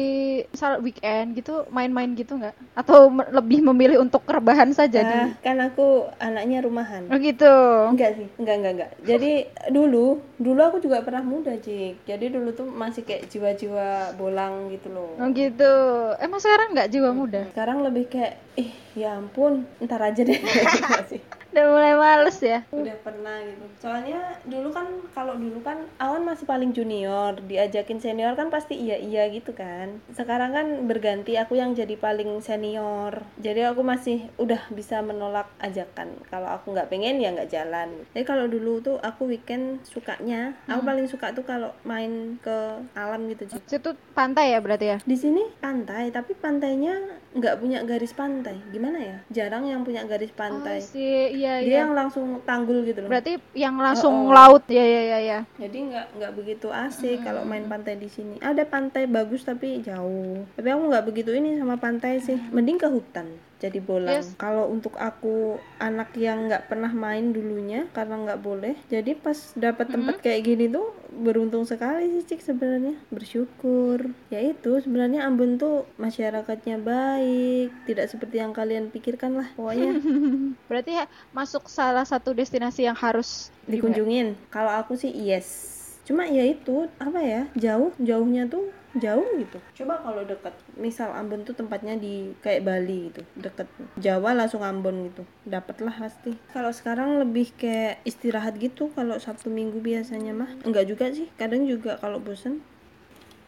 misal weekend gitu main-main gitu nggak? Atau me- lebih memilih untuk rebahan saja di Ah, kan aku anaknya rumahan. Oh gitu? Enggak sih, enggak enggak enggak. Jadi dulu, dulu aku juga pernah muda, Cik. Jadi dulu tuh masih kayak jiwa-jiwa bolang gitu loh. oh gitu. Emang sekarang nggak jiwa muda Sekarang lebih kayak ih, ya ampun, ntar aja deh. Udah mulai males ya Udah pernah gitu. Soalnya dulu kan kalau dulu kan awan masih paling junior, diajakin senior kan pasti iya iya gitu kan. Sekarang kan berganti aku yang jadi paling senior. Jadi aku masih udah bisa menolak ajakan. Kalau aku nggak pengen ya nggak jalan. Jadi kalau dulu tuh aku weekend sukanya, aku paling suka tuh kalau main ke alam gitu. Situ pantai ya berarti ya Di sini pantai, tapi pantainya nggak punya garis pantai. Gimana ya? Jarang yang punya garis pantai. oh, sih iya Dia iya yang langsung tanggul gitu loh. berarti yang langsung Oh, oh. laut ya ya ya ya Jadi nggak nggak begitu asik kalau main pantai di sini. Ada pantai bagus tapi jauh. Tapi aku nggak begitu ini sama pantai sih. Mending ke hutan. Jadi bolang. Yes. Kalau untuk aku anak yang nggak pernah main dulunya karena nggak boleh. Jadi pas dapat tempat kayak gini tuh beruntung sekali sih cik sebenarnya. Bersyukur. Ya itu sebenarnya Ambon tuh masyarakatnya baik. Tidak seperti yang kalian pikirkan lah. Pokoknya berarti ya masuk salah satu destinasi yang harus dikunjungin kalau aku sih yes cuma ya itu apa ya jauh jauhnya tuh jauh gitu. Coba kalau deket misal Ambon tuh tempatnya di kayak Bali gitu deket Jawa langsung Ambon gitu dapet lah pasti. Kalau sekarang lebih kayak istirahat gitu kalau Sabtu Minggu biasanya mah. Enggak juga sih kadang juga kalau bosen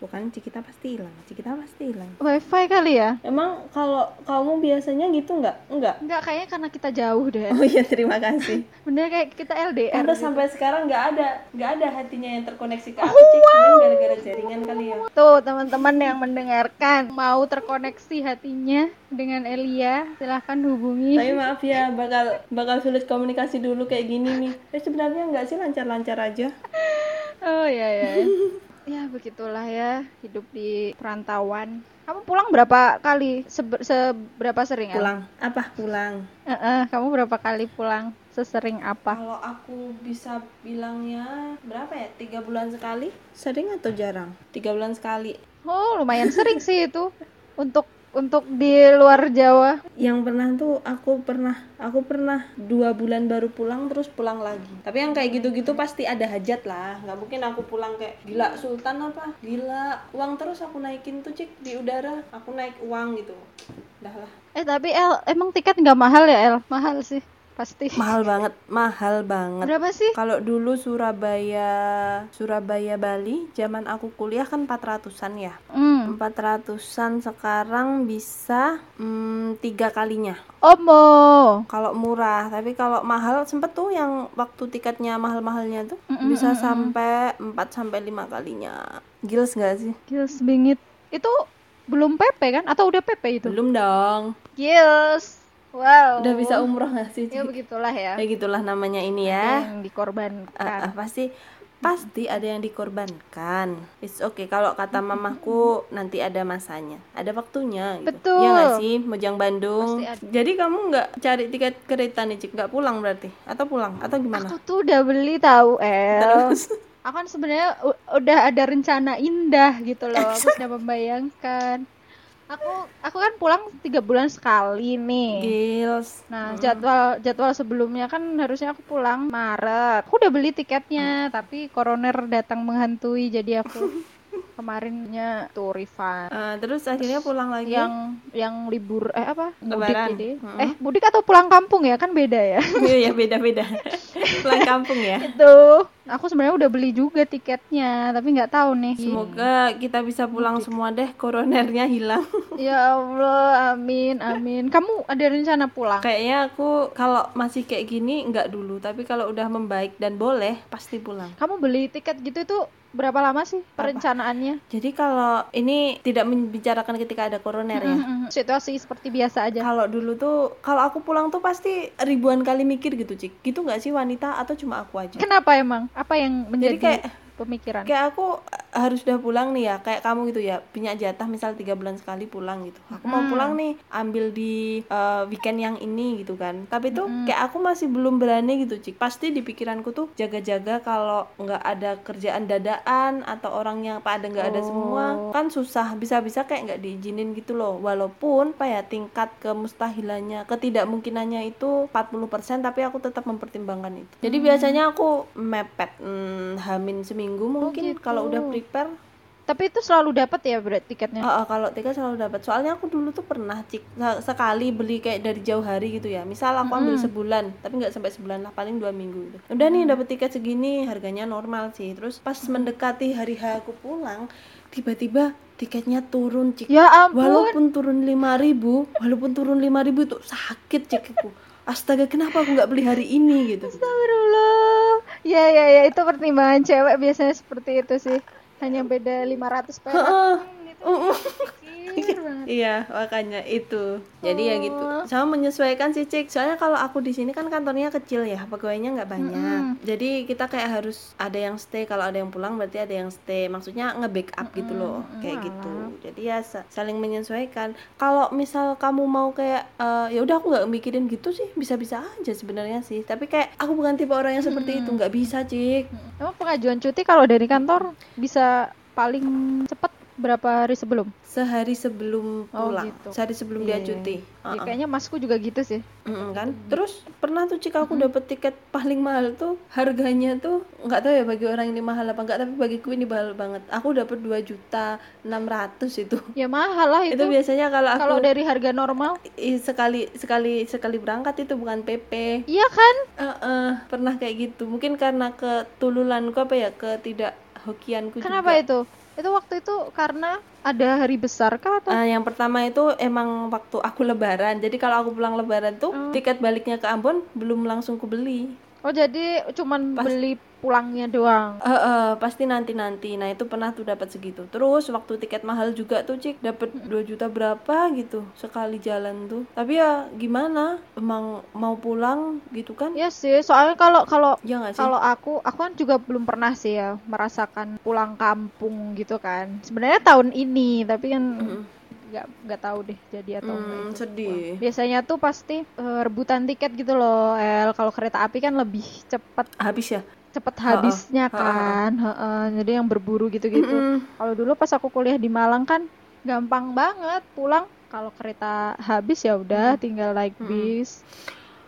tuh kan Cikita pasti hilang Cikita pasti hilang wifi kali ya emang kalau kamu biasanya gitu nggak enggak Enggak, kayaknya karena kita jauh deh. oh iya terima kasih Bener kayak kita LDR. Terus gitu. sampai sekarang nggak ada nggak ada hatinya yang terkoneksi ke aku Cik. Mungkin gara-gara jaringan kali ya Tuh, teman-teman yang mendengarkan mau terkoneksi hatinya dengan Elia, silahkan hubungi. tapi maaf ya bakal bakal sulit komunikasi dulu kayak gini nih eh sebenarnya nggak sih lancar-lancar aja Oh ya ya. ya begitulah ya hidup di perantauan. Kamu pulang berapa kali? Sebe- seberapa sering? Pulang apa pulang Eh, eh, kamu berapa kali pulang? Sesering apa? kalau aku bisa bilangnya berapa ya tiga bulan sekali sering atau jarang tiga bulan sekali Oh, lumayan sering sih itu untuk untuk di luar Jawa. yang pernah tuh aku pernah aku pernah dua bulan baru pulang terus pulang lagi. Tapi yang kayak gitu-gitu pasti ada hajat lah. Nggak mungkin aku pulang kayak gila sultan apa? Gila uang terus aku naikin tuh cik di udara. Aku naik uang gitu. Dah lah. Eh tapi El, emang tiket nggak mahal ya El? Mahal sih pasti. mahal banget mahal banget Berapa sih? kalau dulu Surabaya Surabaya Bali zaman aku kuliah kan 400-an ya Hmm. 400-an sekarang bisa hmm, tiga kalinya Omo. kalau murah tapi kalau mahal sempet tuh yang waktu tiketnya mahal-mahalnya tuh bisa sampai 4 sampai lima kalinya gils nggak sih Gils bingit. Itu belum PP kan? Atau udah PP itu? belum dong Gils. Wow. udah bisa umroh nggak sih Ya begitulah ya. ya gitulah namanya ini ya Yang dikorbankan. Ah, ah, pasti pasti ada yang dikorbankan it's okay kalau kata mamaku nanti ada masanya ada waktunya gitu. Betul. ya nggak sih Mojang Bandung jadi kamu nggak cari tiket kereta nih cik nggak pulang berarti atau pulang atau gimana Aku tuh udah beli tahu El. terus Aku kan sebenarnya udah ada rencana indah gitu loh. Aku sudah membayangkan. Aku aku kan pulang tiga bulan sekali nih. Gils Nah, jadwal jadwal sebelumnya kan harusnya aku pulang Maret. Aku udah beli tiketnya, tapi koroner datang menghantui jadi aku kemarinnya tuh refund. Eh, terus akhirnya pulang lagi? yang yang libur eh apa? Mudik jadi Mm-mm. eh mudik atau pulang kampung ya? Kan beda ya. Iya ya beda-beda. Pulang kampung ya? Itu. Aku sebenarnya udah beli juga tiketnya tapi nggak tahu nih. Semoga kita bisa pulang semua deh koronernya hilang. Ya Allah amin amin. Kamu ada rencana pulang? Kayaknya aku kalau masih kayak gini nggak dulu tapi kalau udah membaik dan boleh pasti pulang. Kamu beli tiket gitu itu berapa lama sih perencanaannya? Jadi kalau ini tidak membicarakan ketika ada koroner ya. Situasi seperti biasa aja. Kalau dulu tuh kalau aku pulang tuh pasti ribuan kali mikir gitu cik. Gitu nggak sih wanita atau cuma aku aja? Kenapa emang? Apa yang jadi menjadi kayak pemikiran. Kayak aku eh, harus udah pulang nih ya kayak kamu gitu ya punya jatah misal tiga bulan sekali pulang gitu. Aku mau Hmm. pulang nih ambil di eh, weekend yang ini gitu kan. Tapi tuh kayak aku masih belum berani gitu cik. Pasti di pikiranku tuh jaga-jaga kalau nggak ada kerjaan dadaan atau orang yang pada nggak ada semua Oh. kan susah. Bisa-bisa kayak nggak diizinin gitu loh. Walaupun apa ya tingkat kemustahilannya ketidakmungkinannya itu 40% tapi aku tetap mempertimbangkan itu. Jadi Hmm. biasanya aku mepet hmm, hamin seminggu mungkin gitu. kalau udah prepare. Tapi itu selalu dapat ya berat tiketnya? Ah, ah, kalau tiket selalu dapat soalnya aku dulu tuh pernah cik se- sekali beli kayak dari jauh hari gitu ya. Misal aku ambil sebulan tapi nggak sampai sebulan lah paling dua minggu gitu. Udah nih dapat tiket segini harganya normal sih. Terus pas mendekati hari H aku pulang tiba-tiba tiketnya turun cik. Ya ampun. Walaupun turun 5000 walaupun turun 5000 itu sakit cik aku. Astaga kenapa aku nggak beli hari ini gitu? Astagfirullah. Ya ya ya itu pertimbangan cewek biasanya seperti itu sih. Hanya beda 500 perak. Heeh. Hmm, itu banget. Iya, makanya itu. Jadi ya gitu. Sama menyesuaikan sih, Cik. Soalnya kalau aku di sini kan kantornya kecil ya, pegawainya nggak banyak. Jadi kita kayak harus ada yang stay. Kalau ada yang pulang berarti ada yang stay. Maksudnya nge-backup gitu loh, kayak gitu. Jadi ya sa- saling menyesuaikan. Kalau misal kamu mau kayak eh, ya udah aku nggak mikirin gitu sih, bisa-bisa aja sebenarnya sih. Tapi kayak aku bukan tipe orang yang seperti itu, nggak bisa, Cik. Emang pengajuan cuti kalau dari kantor bisa paling cepat berapa hari sebelum? Sehari sebelum Oh, pulang, gitu. sehari sebelum Iya, dia iya. cuti. Ya, Uh-uh. kayaknya masku juga gitu sih. Mm, kan terus pernah tuh cik aku dapet tiket paling mahal tuh harganya tuh nggak tahu ya bagi orang ini mahal apa enggak tapi bagiku ini mahal banget aku dapet 2 juta 600 itu Ya mahal lah itu, itu. biasanya kalau aku Kalau dari harga normal, sekali sekali sekali berangkat itu bukan PP iya kan? Eh, eh, pernah kayak gitu mungkin karena ketululanku apa ya ketidak hokianku Kenapa juga. itu? Itu waktu itu karena ada hari besar kah atau? Ah, yang pertama itu emang waktu aku lebaran. Jadi kalau aku pulang lebaran tuh tiket baliknya ke Ambon belum langsung kubeli Oh jadi cuman beli pulangnya doang. Eh, eh, pasti nanti nanti nah itu pernah tuh dapat segitu. Terus waktu tiket mahal juga tuh cik. Dapat 2 juta berapa gitu sekali jalan tuh. Tapi ya gimana? Emang mau pulang gitu kan? Iya sih, soalnya kalau kalau ya kalau aku aku kan juga belum pernah sih ya merasakan pulang kampung gitu kan. Sebenarnya tahun ini, tapi kan nggak nggak tahu deh jadi atau enggak. Hmm, itu. sedih. Biasanya tuh pasti eh, rebutan tiket gitu loh, El. Kalau kereta api kan lebih cepat. Habis ya cepet habisnya ha, ha. kan. Heeh, jadi yang berburu gitu-gitu. Mm-mm. Kalau dulu pas aku kuliah di Malang kan gampang banget pulang. Kalau kereta habis ya udah tinggal naik bis.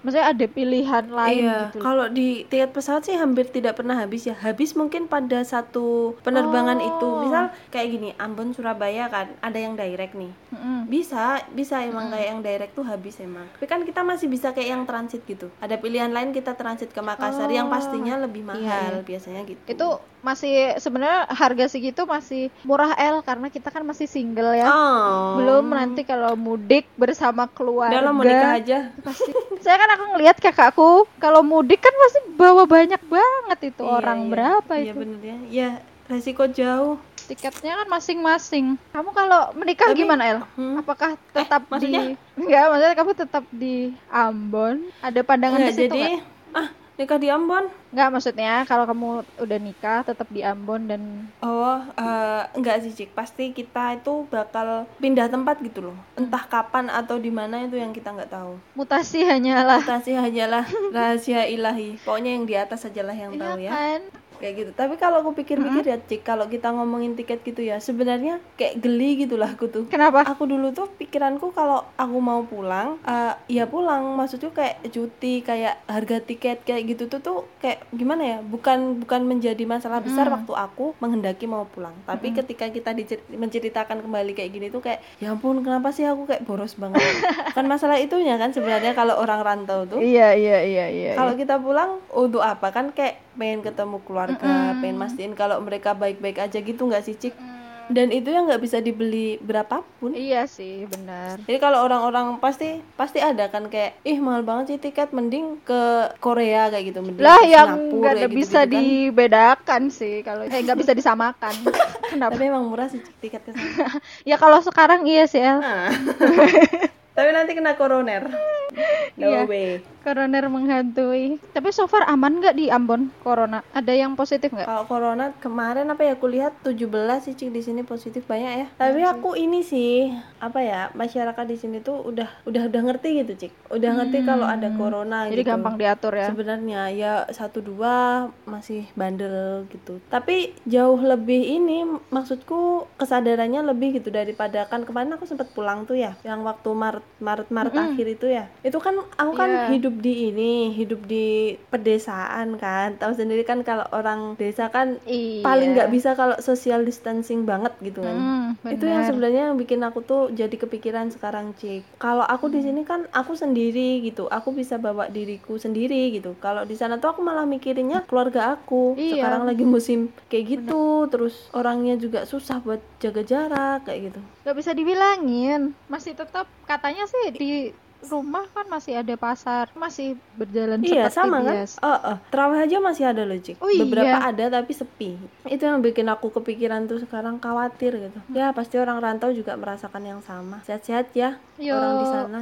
Maksudnya ada pilihan lain Iya, gitu. kalau di tiket pesawat sih hampir tidak pernah habis ya. Habis mungkin pada satu penerbangan itu. Oh. Misal kayak gini, Ambon Surabaya kan ada yang direct nih. Mm-mm. Bisa, bisa emang kayak yang direct tuh habis emang. Tapi kan kita masih bisa kayak yang transit gitu. Ada pilihan lain kita transit ke Makassar yang pastinya lebih mahal biasanya gitu. Oh. Itu masih sebenarnya harga segitu masih murah L karena kita kan masih single ya. oh. Belum nanti kalau mudik bersama keluarga. Mau nikah aja. Pasti. Saya kan aku ngelihat kakakku kalau mudik kan pasti bawa banyak banget itu Iya, orang iya. berapa Iya itu. bener ya. Ya, resiko jauh. Tiketnya kan masing-masing. Kamu kalau menikah Tapi- gimana El? Hmm. Apakah tetap maksudnya? di Enggak, maksudnya kamu tetap di Ambon? Ada pandangan Nggak, ke situ jadi nggak? ah nikah di Ambon. Enggak, maksudnya kalau kamu udah nikah tetap di Ambon dan Oh, eh, enggak sih, Cik. Pasti kita itu bakal pindah tempat gitu loh. Entah kapan atau di mana itu yang kita nggak tahu. mutasi hanyalah Kita sih hanyalah rahasia ilahi. Pokoknya yang di atas sajalah yang tahu Iya ya. kan? Kayak gitu. Tapi kalau aku pikir-pikir ya cik kalau kita ngomongin tiket gitu ya sebenarnya kayak geli gitu lah aku tuh. Kenapa? aku dulu tuh pikiranku kalau aku mau pulang eh, ya pulang. Maksudnya kayak cuti kayak harga tiket kayak gitu tuh tuh kayak gimana ya? Bukan bukan menjadi masalah besar waktu aku menghendaki mau pulang. Tapi ketika kita menceritakan kembali kayak gini tuh kayak ya ampun kenapa sih aku kayak boros banget? Kan masalah itunya kan sebenarnya kalau orang rantau tuh. Iya iya iya iya. kalau kita pulang untuk apa? Kan kayak pengen ketemu keluarga pengen mastiin kalau mereka baik-baik aja gitu nggak sih cik dan itu yang nggak bisa dibeli berapapun Iya sih benar. jadi kalau orang-orang pasti pasti ada kan kayak ih mahal banget sih tiket mending ke Korea kayak gitu mending Lah ke yang nggak ada kayak bisa kan. dibedakan sih kalau eh nggak bisa disamakan. Kenapa? tapi emang murah sih tiket ke sana Ya kalau sekarang iya sih El. Tapi nanti kena koroner no Iya. way Koroner menghantui. Tapi so far aman nggak di Ambon corona? Ada yang positif nggak? Kalau corona kemarin apa ya aku lihat 17 sih Cik di sini positif banyak ya. Tapi aku ini sih apa ya masyarakat di sini tuh udah udah udah ngerti gitu Cik. Udah ngerti kalau ada corona Jadi gitu. gampang diatur ya. Sebenarnya ya satu dua masih bandel gitu. Tapi jauh lebih ini maksudku kesadarannya lebih gitu daripada kan kemarin aku sempat pulang tuh ya yang waktu Maret Maret Maret akhir itu ya. Itu kan aku kan Iya. hidup di ini, hidup di pedesaan kan. Tahu sendiri kan kalau orang desa kan Iya. paling nggak bisa kalau social distancing banget gitu kan. Hmm, Itu yang benar. sebenarnya yang bikin aku tuh jadi kepikiran sekarang cik. Kalau aku di sini kan aku sendiri gitu, aku bisa bawa diriku sendiri gitu. Kalau di sana tuh aku malah mikirinnya keluarga aku. Iya. Sekarang lagi musim kayak gitu, terus orangnya juga susah buat jaga jarak kayak gitu. Nggak bisa dibilangin masih tetap katanya sih di rumah kan masih ada pasar masih berjalan Iya seperti sama kan? Oh, oh. Terawih aja masih ada loh cik. Oh, Beberapa iya. ada tapi sepi. Itu yang bikin aku kepikiran tuh sekarang khawatir gitu. Ya pasti orang rantau juga merasakan yang sama. Sehat-sehat ya Yo. orang di sana.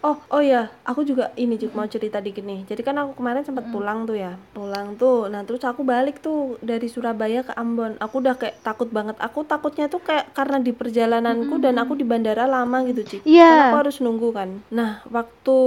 Oh, oh ya, aku juga ini Cik mau cerita dikit nih. Jadi kan aku kemarin sempat pulang tuh ya. Pulang tuh. Nah, terus aku balik tuh dari Surabaya ke Ambon. Aku udah kayak takut banget. Aku takutnya tuh kayak karena di perjalananku dan aku di bandara lama gitu, Cik. Iya. Kan aku harus nunggu kan. Nah, waktu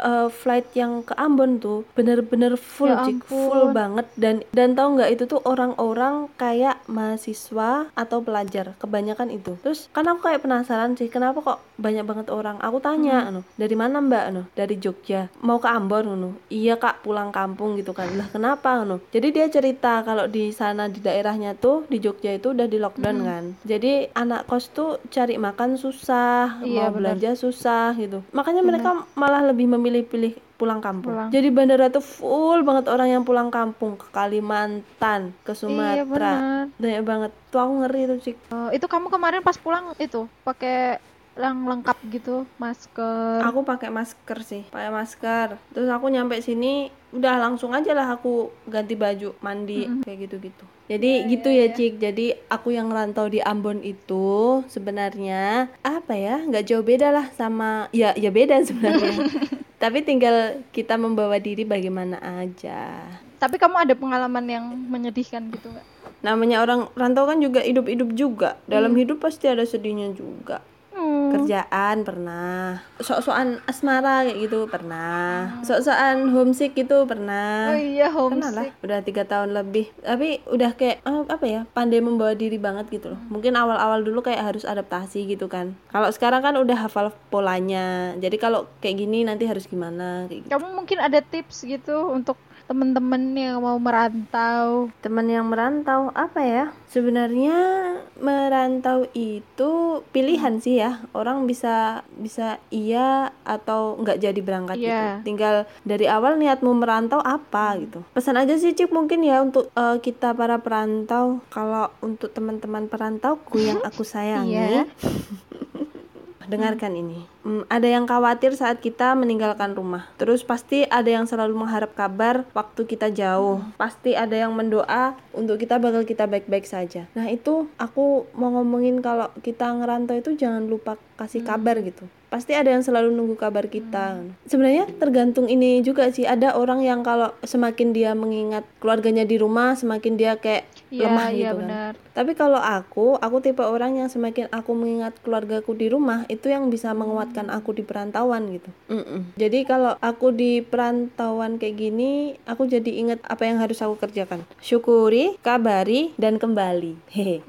uh, flight yang ke Ambon tuh bener-bener full, Ya Cik. Full banget dan dan tahu nggak itu tuh orang-orang kayak mahasiswa atau pelajar. Kebanyakan itu. Terus kan aku kayak penasaran sih, kenapa kok banyak banget orang. Aku tanya, anu, dari mana Mbak? Anu, dari Jogja. Mau ke Ambon, anu. Iya Kak, pulang kampung gitu kan. Lah kenapa, anu? Jadi dia cerita kalau di sana di daerahnya tuh di Jogja itu udah di lockdown kan. Jadi anak kos tuh cari makan susah, Iya, mau benar. belanja susah gitu. Makanya mereka malah lebih memilih pilih pulang kampung. Pulang. Jadi bandara tuh full banget orang yang pulang kampung ke Kalimantan, ke iya Sumatera. benar Banyak banget. Tuh aku ngeri tuh, Cik. Oh, itu kamu kemarin pas pulang itu pakai yang lengkap gitu masker Aku pakai masker sih, pakai masker. Terus aku nyampe sini udah langsung aja lah aku ganti baju, mandi kayak gitu-gitu. Jadi gitu ya, Cik. Jadi aku yang rantau di Ambon itu sebenarnya apa ya? nggak jauh beda lah sama ya ya beda sebenarnya. Tapi tinggal kita membawa diri bagaimana aja. tapi kamu ada pengalaman yang menyedihkan gitu nggak Namanya orang rantau kan juga hidup-hidup juga. Dalam hidup pasti ada sedihnya juga. Hmm, kerjaan pernah. Sok-sokan asmara kayak gitu pernah. Sok-sokan homesick gitu pernah. Oh iya pernah lah homesick. udah tiga tahun lebih. Tapi udah kayak eh, apa ya pandai membawa diri banget gitu loh. Mungkin awal-awal dulu kayak harus adaptasi gitu kan. Kalau sekarang kan udah hafal polanya. Jadi kalau kayak gini nanti harus gimana kayak gitu. kamu mungkin ada tips gitu untuk temen-temen yang mau merantau. Teman yang merantau apa ya? Sebenarnya merantau itu pilihan sih ya. Orang bisa bisa iya atau nggak jadi berangkat gitu. Iya. tinggal dari awal niatmu merantau apa gitu. Pesan aja sih cik mungkin ya untuk eh, kita para perantau. Kalau untuk teman-teman perantauku yang aku sayangi. Iya. dengarkan ini. Hmm, ada yang khawatir saat kita meninggalkan rumah. Terus pasti ada yang selalu mengharap kabar waktu kita jauh. Pasti ada yang mendoa untuk kita bakal kita baik-baik saja. Nah, itu aku mau ngomongin kalau kita ngerantau itu jangan lupa kasih kabar gitu. pasti ada yang selalu nunggu kabar kita sebenarnya tergantung ini juga sih ada orang yang kalau semakin dia mengingat keluarganya di rumah semakin dia kayak Iya, lemah iya gitu kan benar. tapi kalau aku aku tipe orang yang semakin aku mengingat keluargaku di rumah itu yang bisa menguatkan aku di perantauan gitu. Mm-mm. jadi kalau aku di perantauan kayak gini aku jadi ingat apa yang harus aku kerjakan. Syukuri kabari dan kembali. Hehe.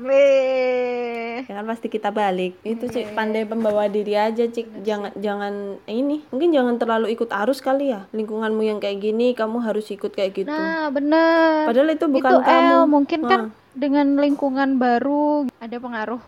Ya kan pasti kita balik. Itu cik pandai pembawa diri aja cik. Jangan jangan ini. Mungkin jangan terlalu ikut arus kali ya. Lingkunganmu yang kayak gini kamu harus ikut kayak gitu. Nah, bener. padahal itu bukan itu kamu. El, mungkin kan Ah. dengan lingkungan baru ada pengaruh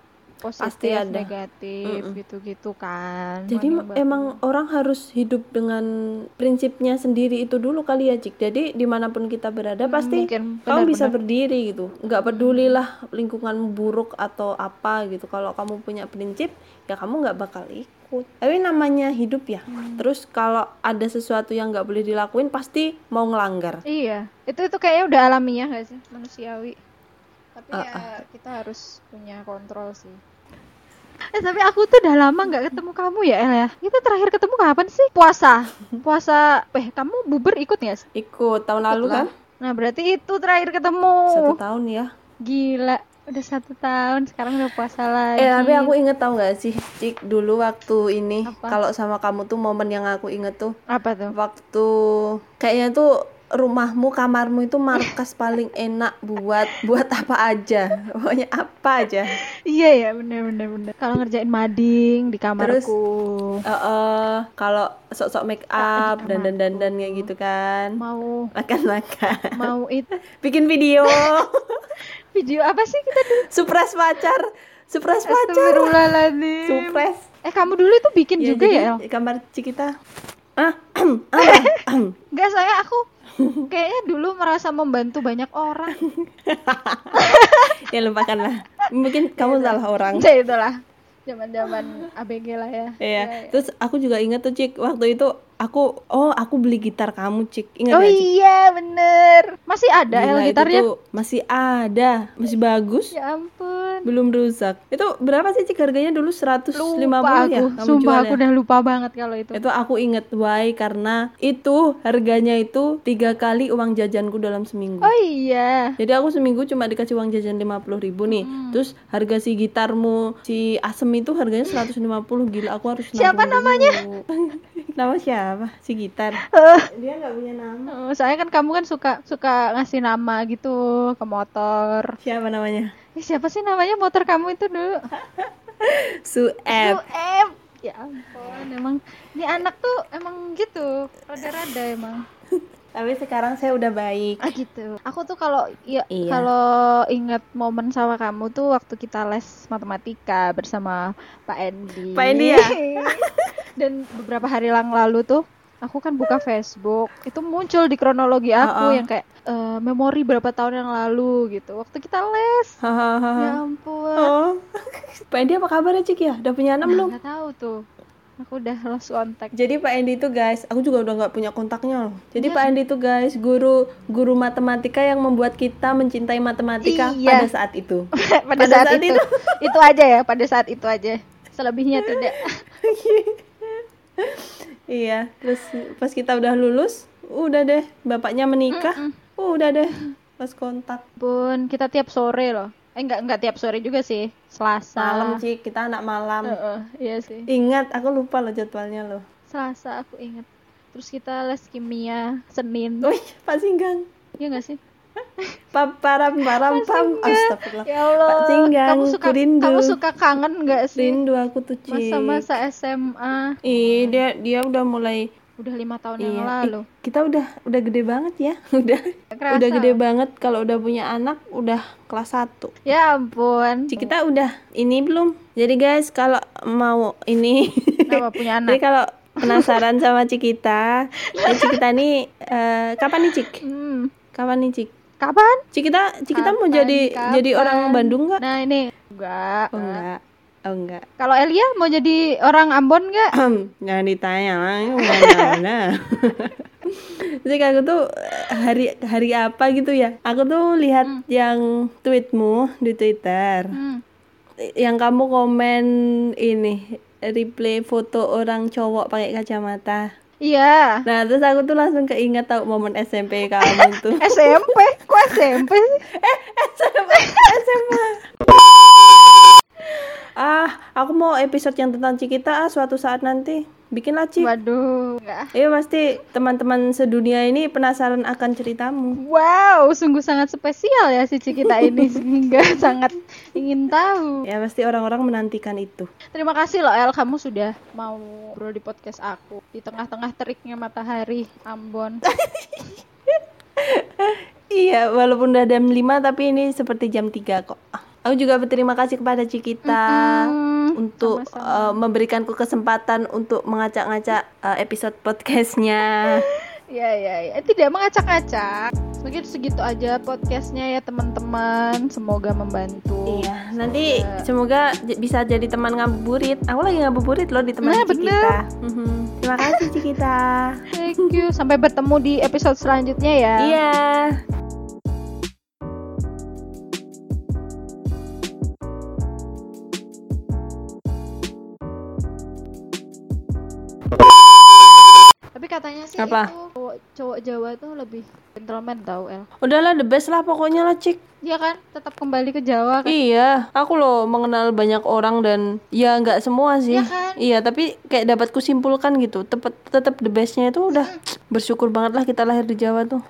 positif, Pasti ada. negatif gitu-gitu kan. jadi baru. emang orang harus hidup dengan prinsipnya sendiri itu dulu kali ya cik jadi di mana pun kita berada pasti mungkin kamu bisa berdiri gitu nggak pedulilah lingkungan buruk atau apa gitu kalau kamu punya prinsip ya kamu nggak bakal ikut tapi namanya hidup ya Hmm. terus kalau ada sesuatu yang nggak boleh dilakuin pasti mau ngelanggar Iya, itu itu kayaknya udah alamiah gak sih, manusiawi. Tapi Ah, ya kita harus punya kontrol sih. Eh tapi aku tuh udah lama nggak ketemu kamu ya El ya. Kita terakhir ketemu kapan sih? Puasa. Puasa. Eh kamu buber ikut nggak sih? ikut tahun lalu kan Nah berarti itu terakhir ketemu. satu tahun ya Gila, udah satu tahun sekarang udah puasa lagi. eh tapi aku inget tau gak sih cik dulu waktu ini kalau sama kamu tuh momen yang aku inget tuh apa tuh? waktu kayaknya tuh rumahmu kamarmu itu markas paling enak buat buat apa aja? Pokoknya apa aja. Iya ya, bener bener bener. Kalau ngerjain mading di kamarku, Eh, eh, kalau sok-sok make up dan dan dan dan kayak gitu kan. Mau. Makan makan mau itu bikin video. Video apa sih kita dulu? surprise pacar. Surprise pacar. Surprise Eh kamu dulu itu bikin juga jadi ya El? gambar Cikita. Ah Enggak saya aku kayaknya dulu merasa membantu banyak orang. ya lupakanlah mungkin kamu salah orang Ya itulah zaman-zaman ABG lah ya. Iya. Terus aku juga ingat tuh Cik waktu itu aku oh aku beli gitar kamu Cik. Ingat Oh gak, Cik? iya bener Masih ada Gila, El itu gitarnya tuh masih ada, masih bagus. Ya ampun Belum rusak. Itu berapa sih Cik harganya dulu 150 Lupa ya? aku kamu Sumpah aku ya? udah lupa banget kalau itu Itu aku inget why karena itu harganya itu tiga kali uang jajanku dalam seminggu. Oh iya Jadi aku seminggu cuma dikasih uang jajan 50.000 ribu nih. Hmm. Terus harga si gitarmu si Asem itu harganya 150 gila aku harus Siapa namanya? Nama siapa? Si gitar. Dia nggak punya nama. Oh, Soalnya kan kamu kan suka suka ngasih nama gitu ke motor Siapa namanya? Eh, Siapa sih namanya motor kamu itu dulu? Sueb. UM Ya ampun emang Ini anak tuh emang gitu Rada-rada emang Tapi sekarang saya udah baik. Ah gitu. Aku tuh kalau ya Iya. kalau ingat momen sama kamu tuh waktu kita les matematika bersama Pak Endi. Pak Endi ya? Dan beberapa hari yang lalu tuh aku kan buka Facebook, itu muncul di kronologi aku Uh-uh. yang kayak eh, memori berapa tahun yang lalu gitu. Waktu kita les. Ya Hahaha. ampun. Oh. Pak Endi apa kabarnya Cik ya? Udah punya anak Nah, belum? nggak tahu tuh. Aku udah lost kontak. Jadi Pak Endi itu guys, aku juga udah nggak punya kontaknya loh. Jadi Iya. Pak Endi itu guys, guru guru matematika yang membuat kita mencintai matematika Iya. pada saat itu. pada, Pada saat, saat itu. itu. itu aja ya, pada saat itu aja. Selebihnya tidak. Iya, terus pas kita udah lulus, udah deh bapaknya menikah, udah deh pas kontak. Bun, kita tiap sore loh. Eh enggak enggak tiap sore juga sih. Selasa. Malam Cik, kita anak malam. Heeh, iya sih. Ingat, aku lupa loh jadwalnya loh. Selasa aku inget. Terus kita les kimia Senin. Wih, Pak Singgang. Iya enggak sih? Paparam param pam. Astagfirullah. Ya Allah. Pak Singgang, kamu suka ku rindu. kamu suka kangen enggak sih? Rindu aku tuh Cik. Masa-masa SMA Ih, dia dia udah mulai udah lima tahun yang iya. lalu. Ih, kita udah udah gede banget ya. Udah Kerasa udah gede banget kalau udah punya anak udah kelas 1. Ya ampun. Cik, kita udah ini belum? Jadi guys, kalau mau ini Kenapa punya Jadi anak? kalau penasaran sama Cikita, ya Cikita nih eh, kapan nih Cik? Hmm. Kapan nih Cik? Kapan? Cikita, Cikita mau Kapan, jadi jadi kapan? orang Bandung nggak? Nah, ini enggak. Oh enggak. Oh enggak. Kalau Elia mau jadi orang Ambon enggak? Jangan ditanya lah, mana? Jadi aku tuh eh, hari hari apa gitu ya? Aku tuh lihat yang tweetmu di Twitter. Hmm. Yang kamu komen ini replay foto orang cowok pakai kacamata. Iya. Nah, terus aku tuh langsung keinget tau momen SMP kamu tuh. SMP? Kok SMP sih? SMA. Ah, aku mau episode yang tentang Cikita ah, suatu saat nanti. Bikinlah, Cik. Waduh, enggak. Iya pasti teman-teman sedunia ini penasaran akan ceritamu. Wow, sungguh sangat spesial ya si Cikita ini sehingga sangat ingin tahu. Ya pasti orang-orang menantikan itu. Terima kasih loh El, kamu sudah mau bro di podcast aku di tengah-tengah teriknya matahari Ambon. Iya, walaupun udah jam 5 tapi ini seperti jam 3 kok. Aku juga berterima kasih kepada Cikita Mm-mm, untuk sama-sama. eh, memberikanku kesempatan untuk mengacak-ngacak eh, episode podcastnya. Ya ya ya, tidak mengacak-acak. Mungkin segitu aja podcastnya ya teman-teman. Semoga membantu. Iya, nanti semoga bisa jadi teman ngabuburit. Aku lagi ngabuburit loh di teman Nah, Cikita. Mhm. Terima kasih Cikita. Thank you. Sampai bertemu di episode selanjutnya ya. Iya. Tapi katanya sih Apa? itu cowok, cowok Jawa tuh lebih gentleman tau El. Udahlah the best lah pokoknya lah Cik. Dia kan tetap kembali ke Jawa kan. Iya, aku loh mengenal banyak orang dan ya nggak semua sih. Iya kan? Iya, tapi kayak dapat kusimpulkan gitu. Tetap tetap the bestnya itu udah bersyukur banget lah kita lahir di Jawa tuh.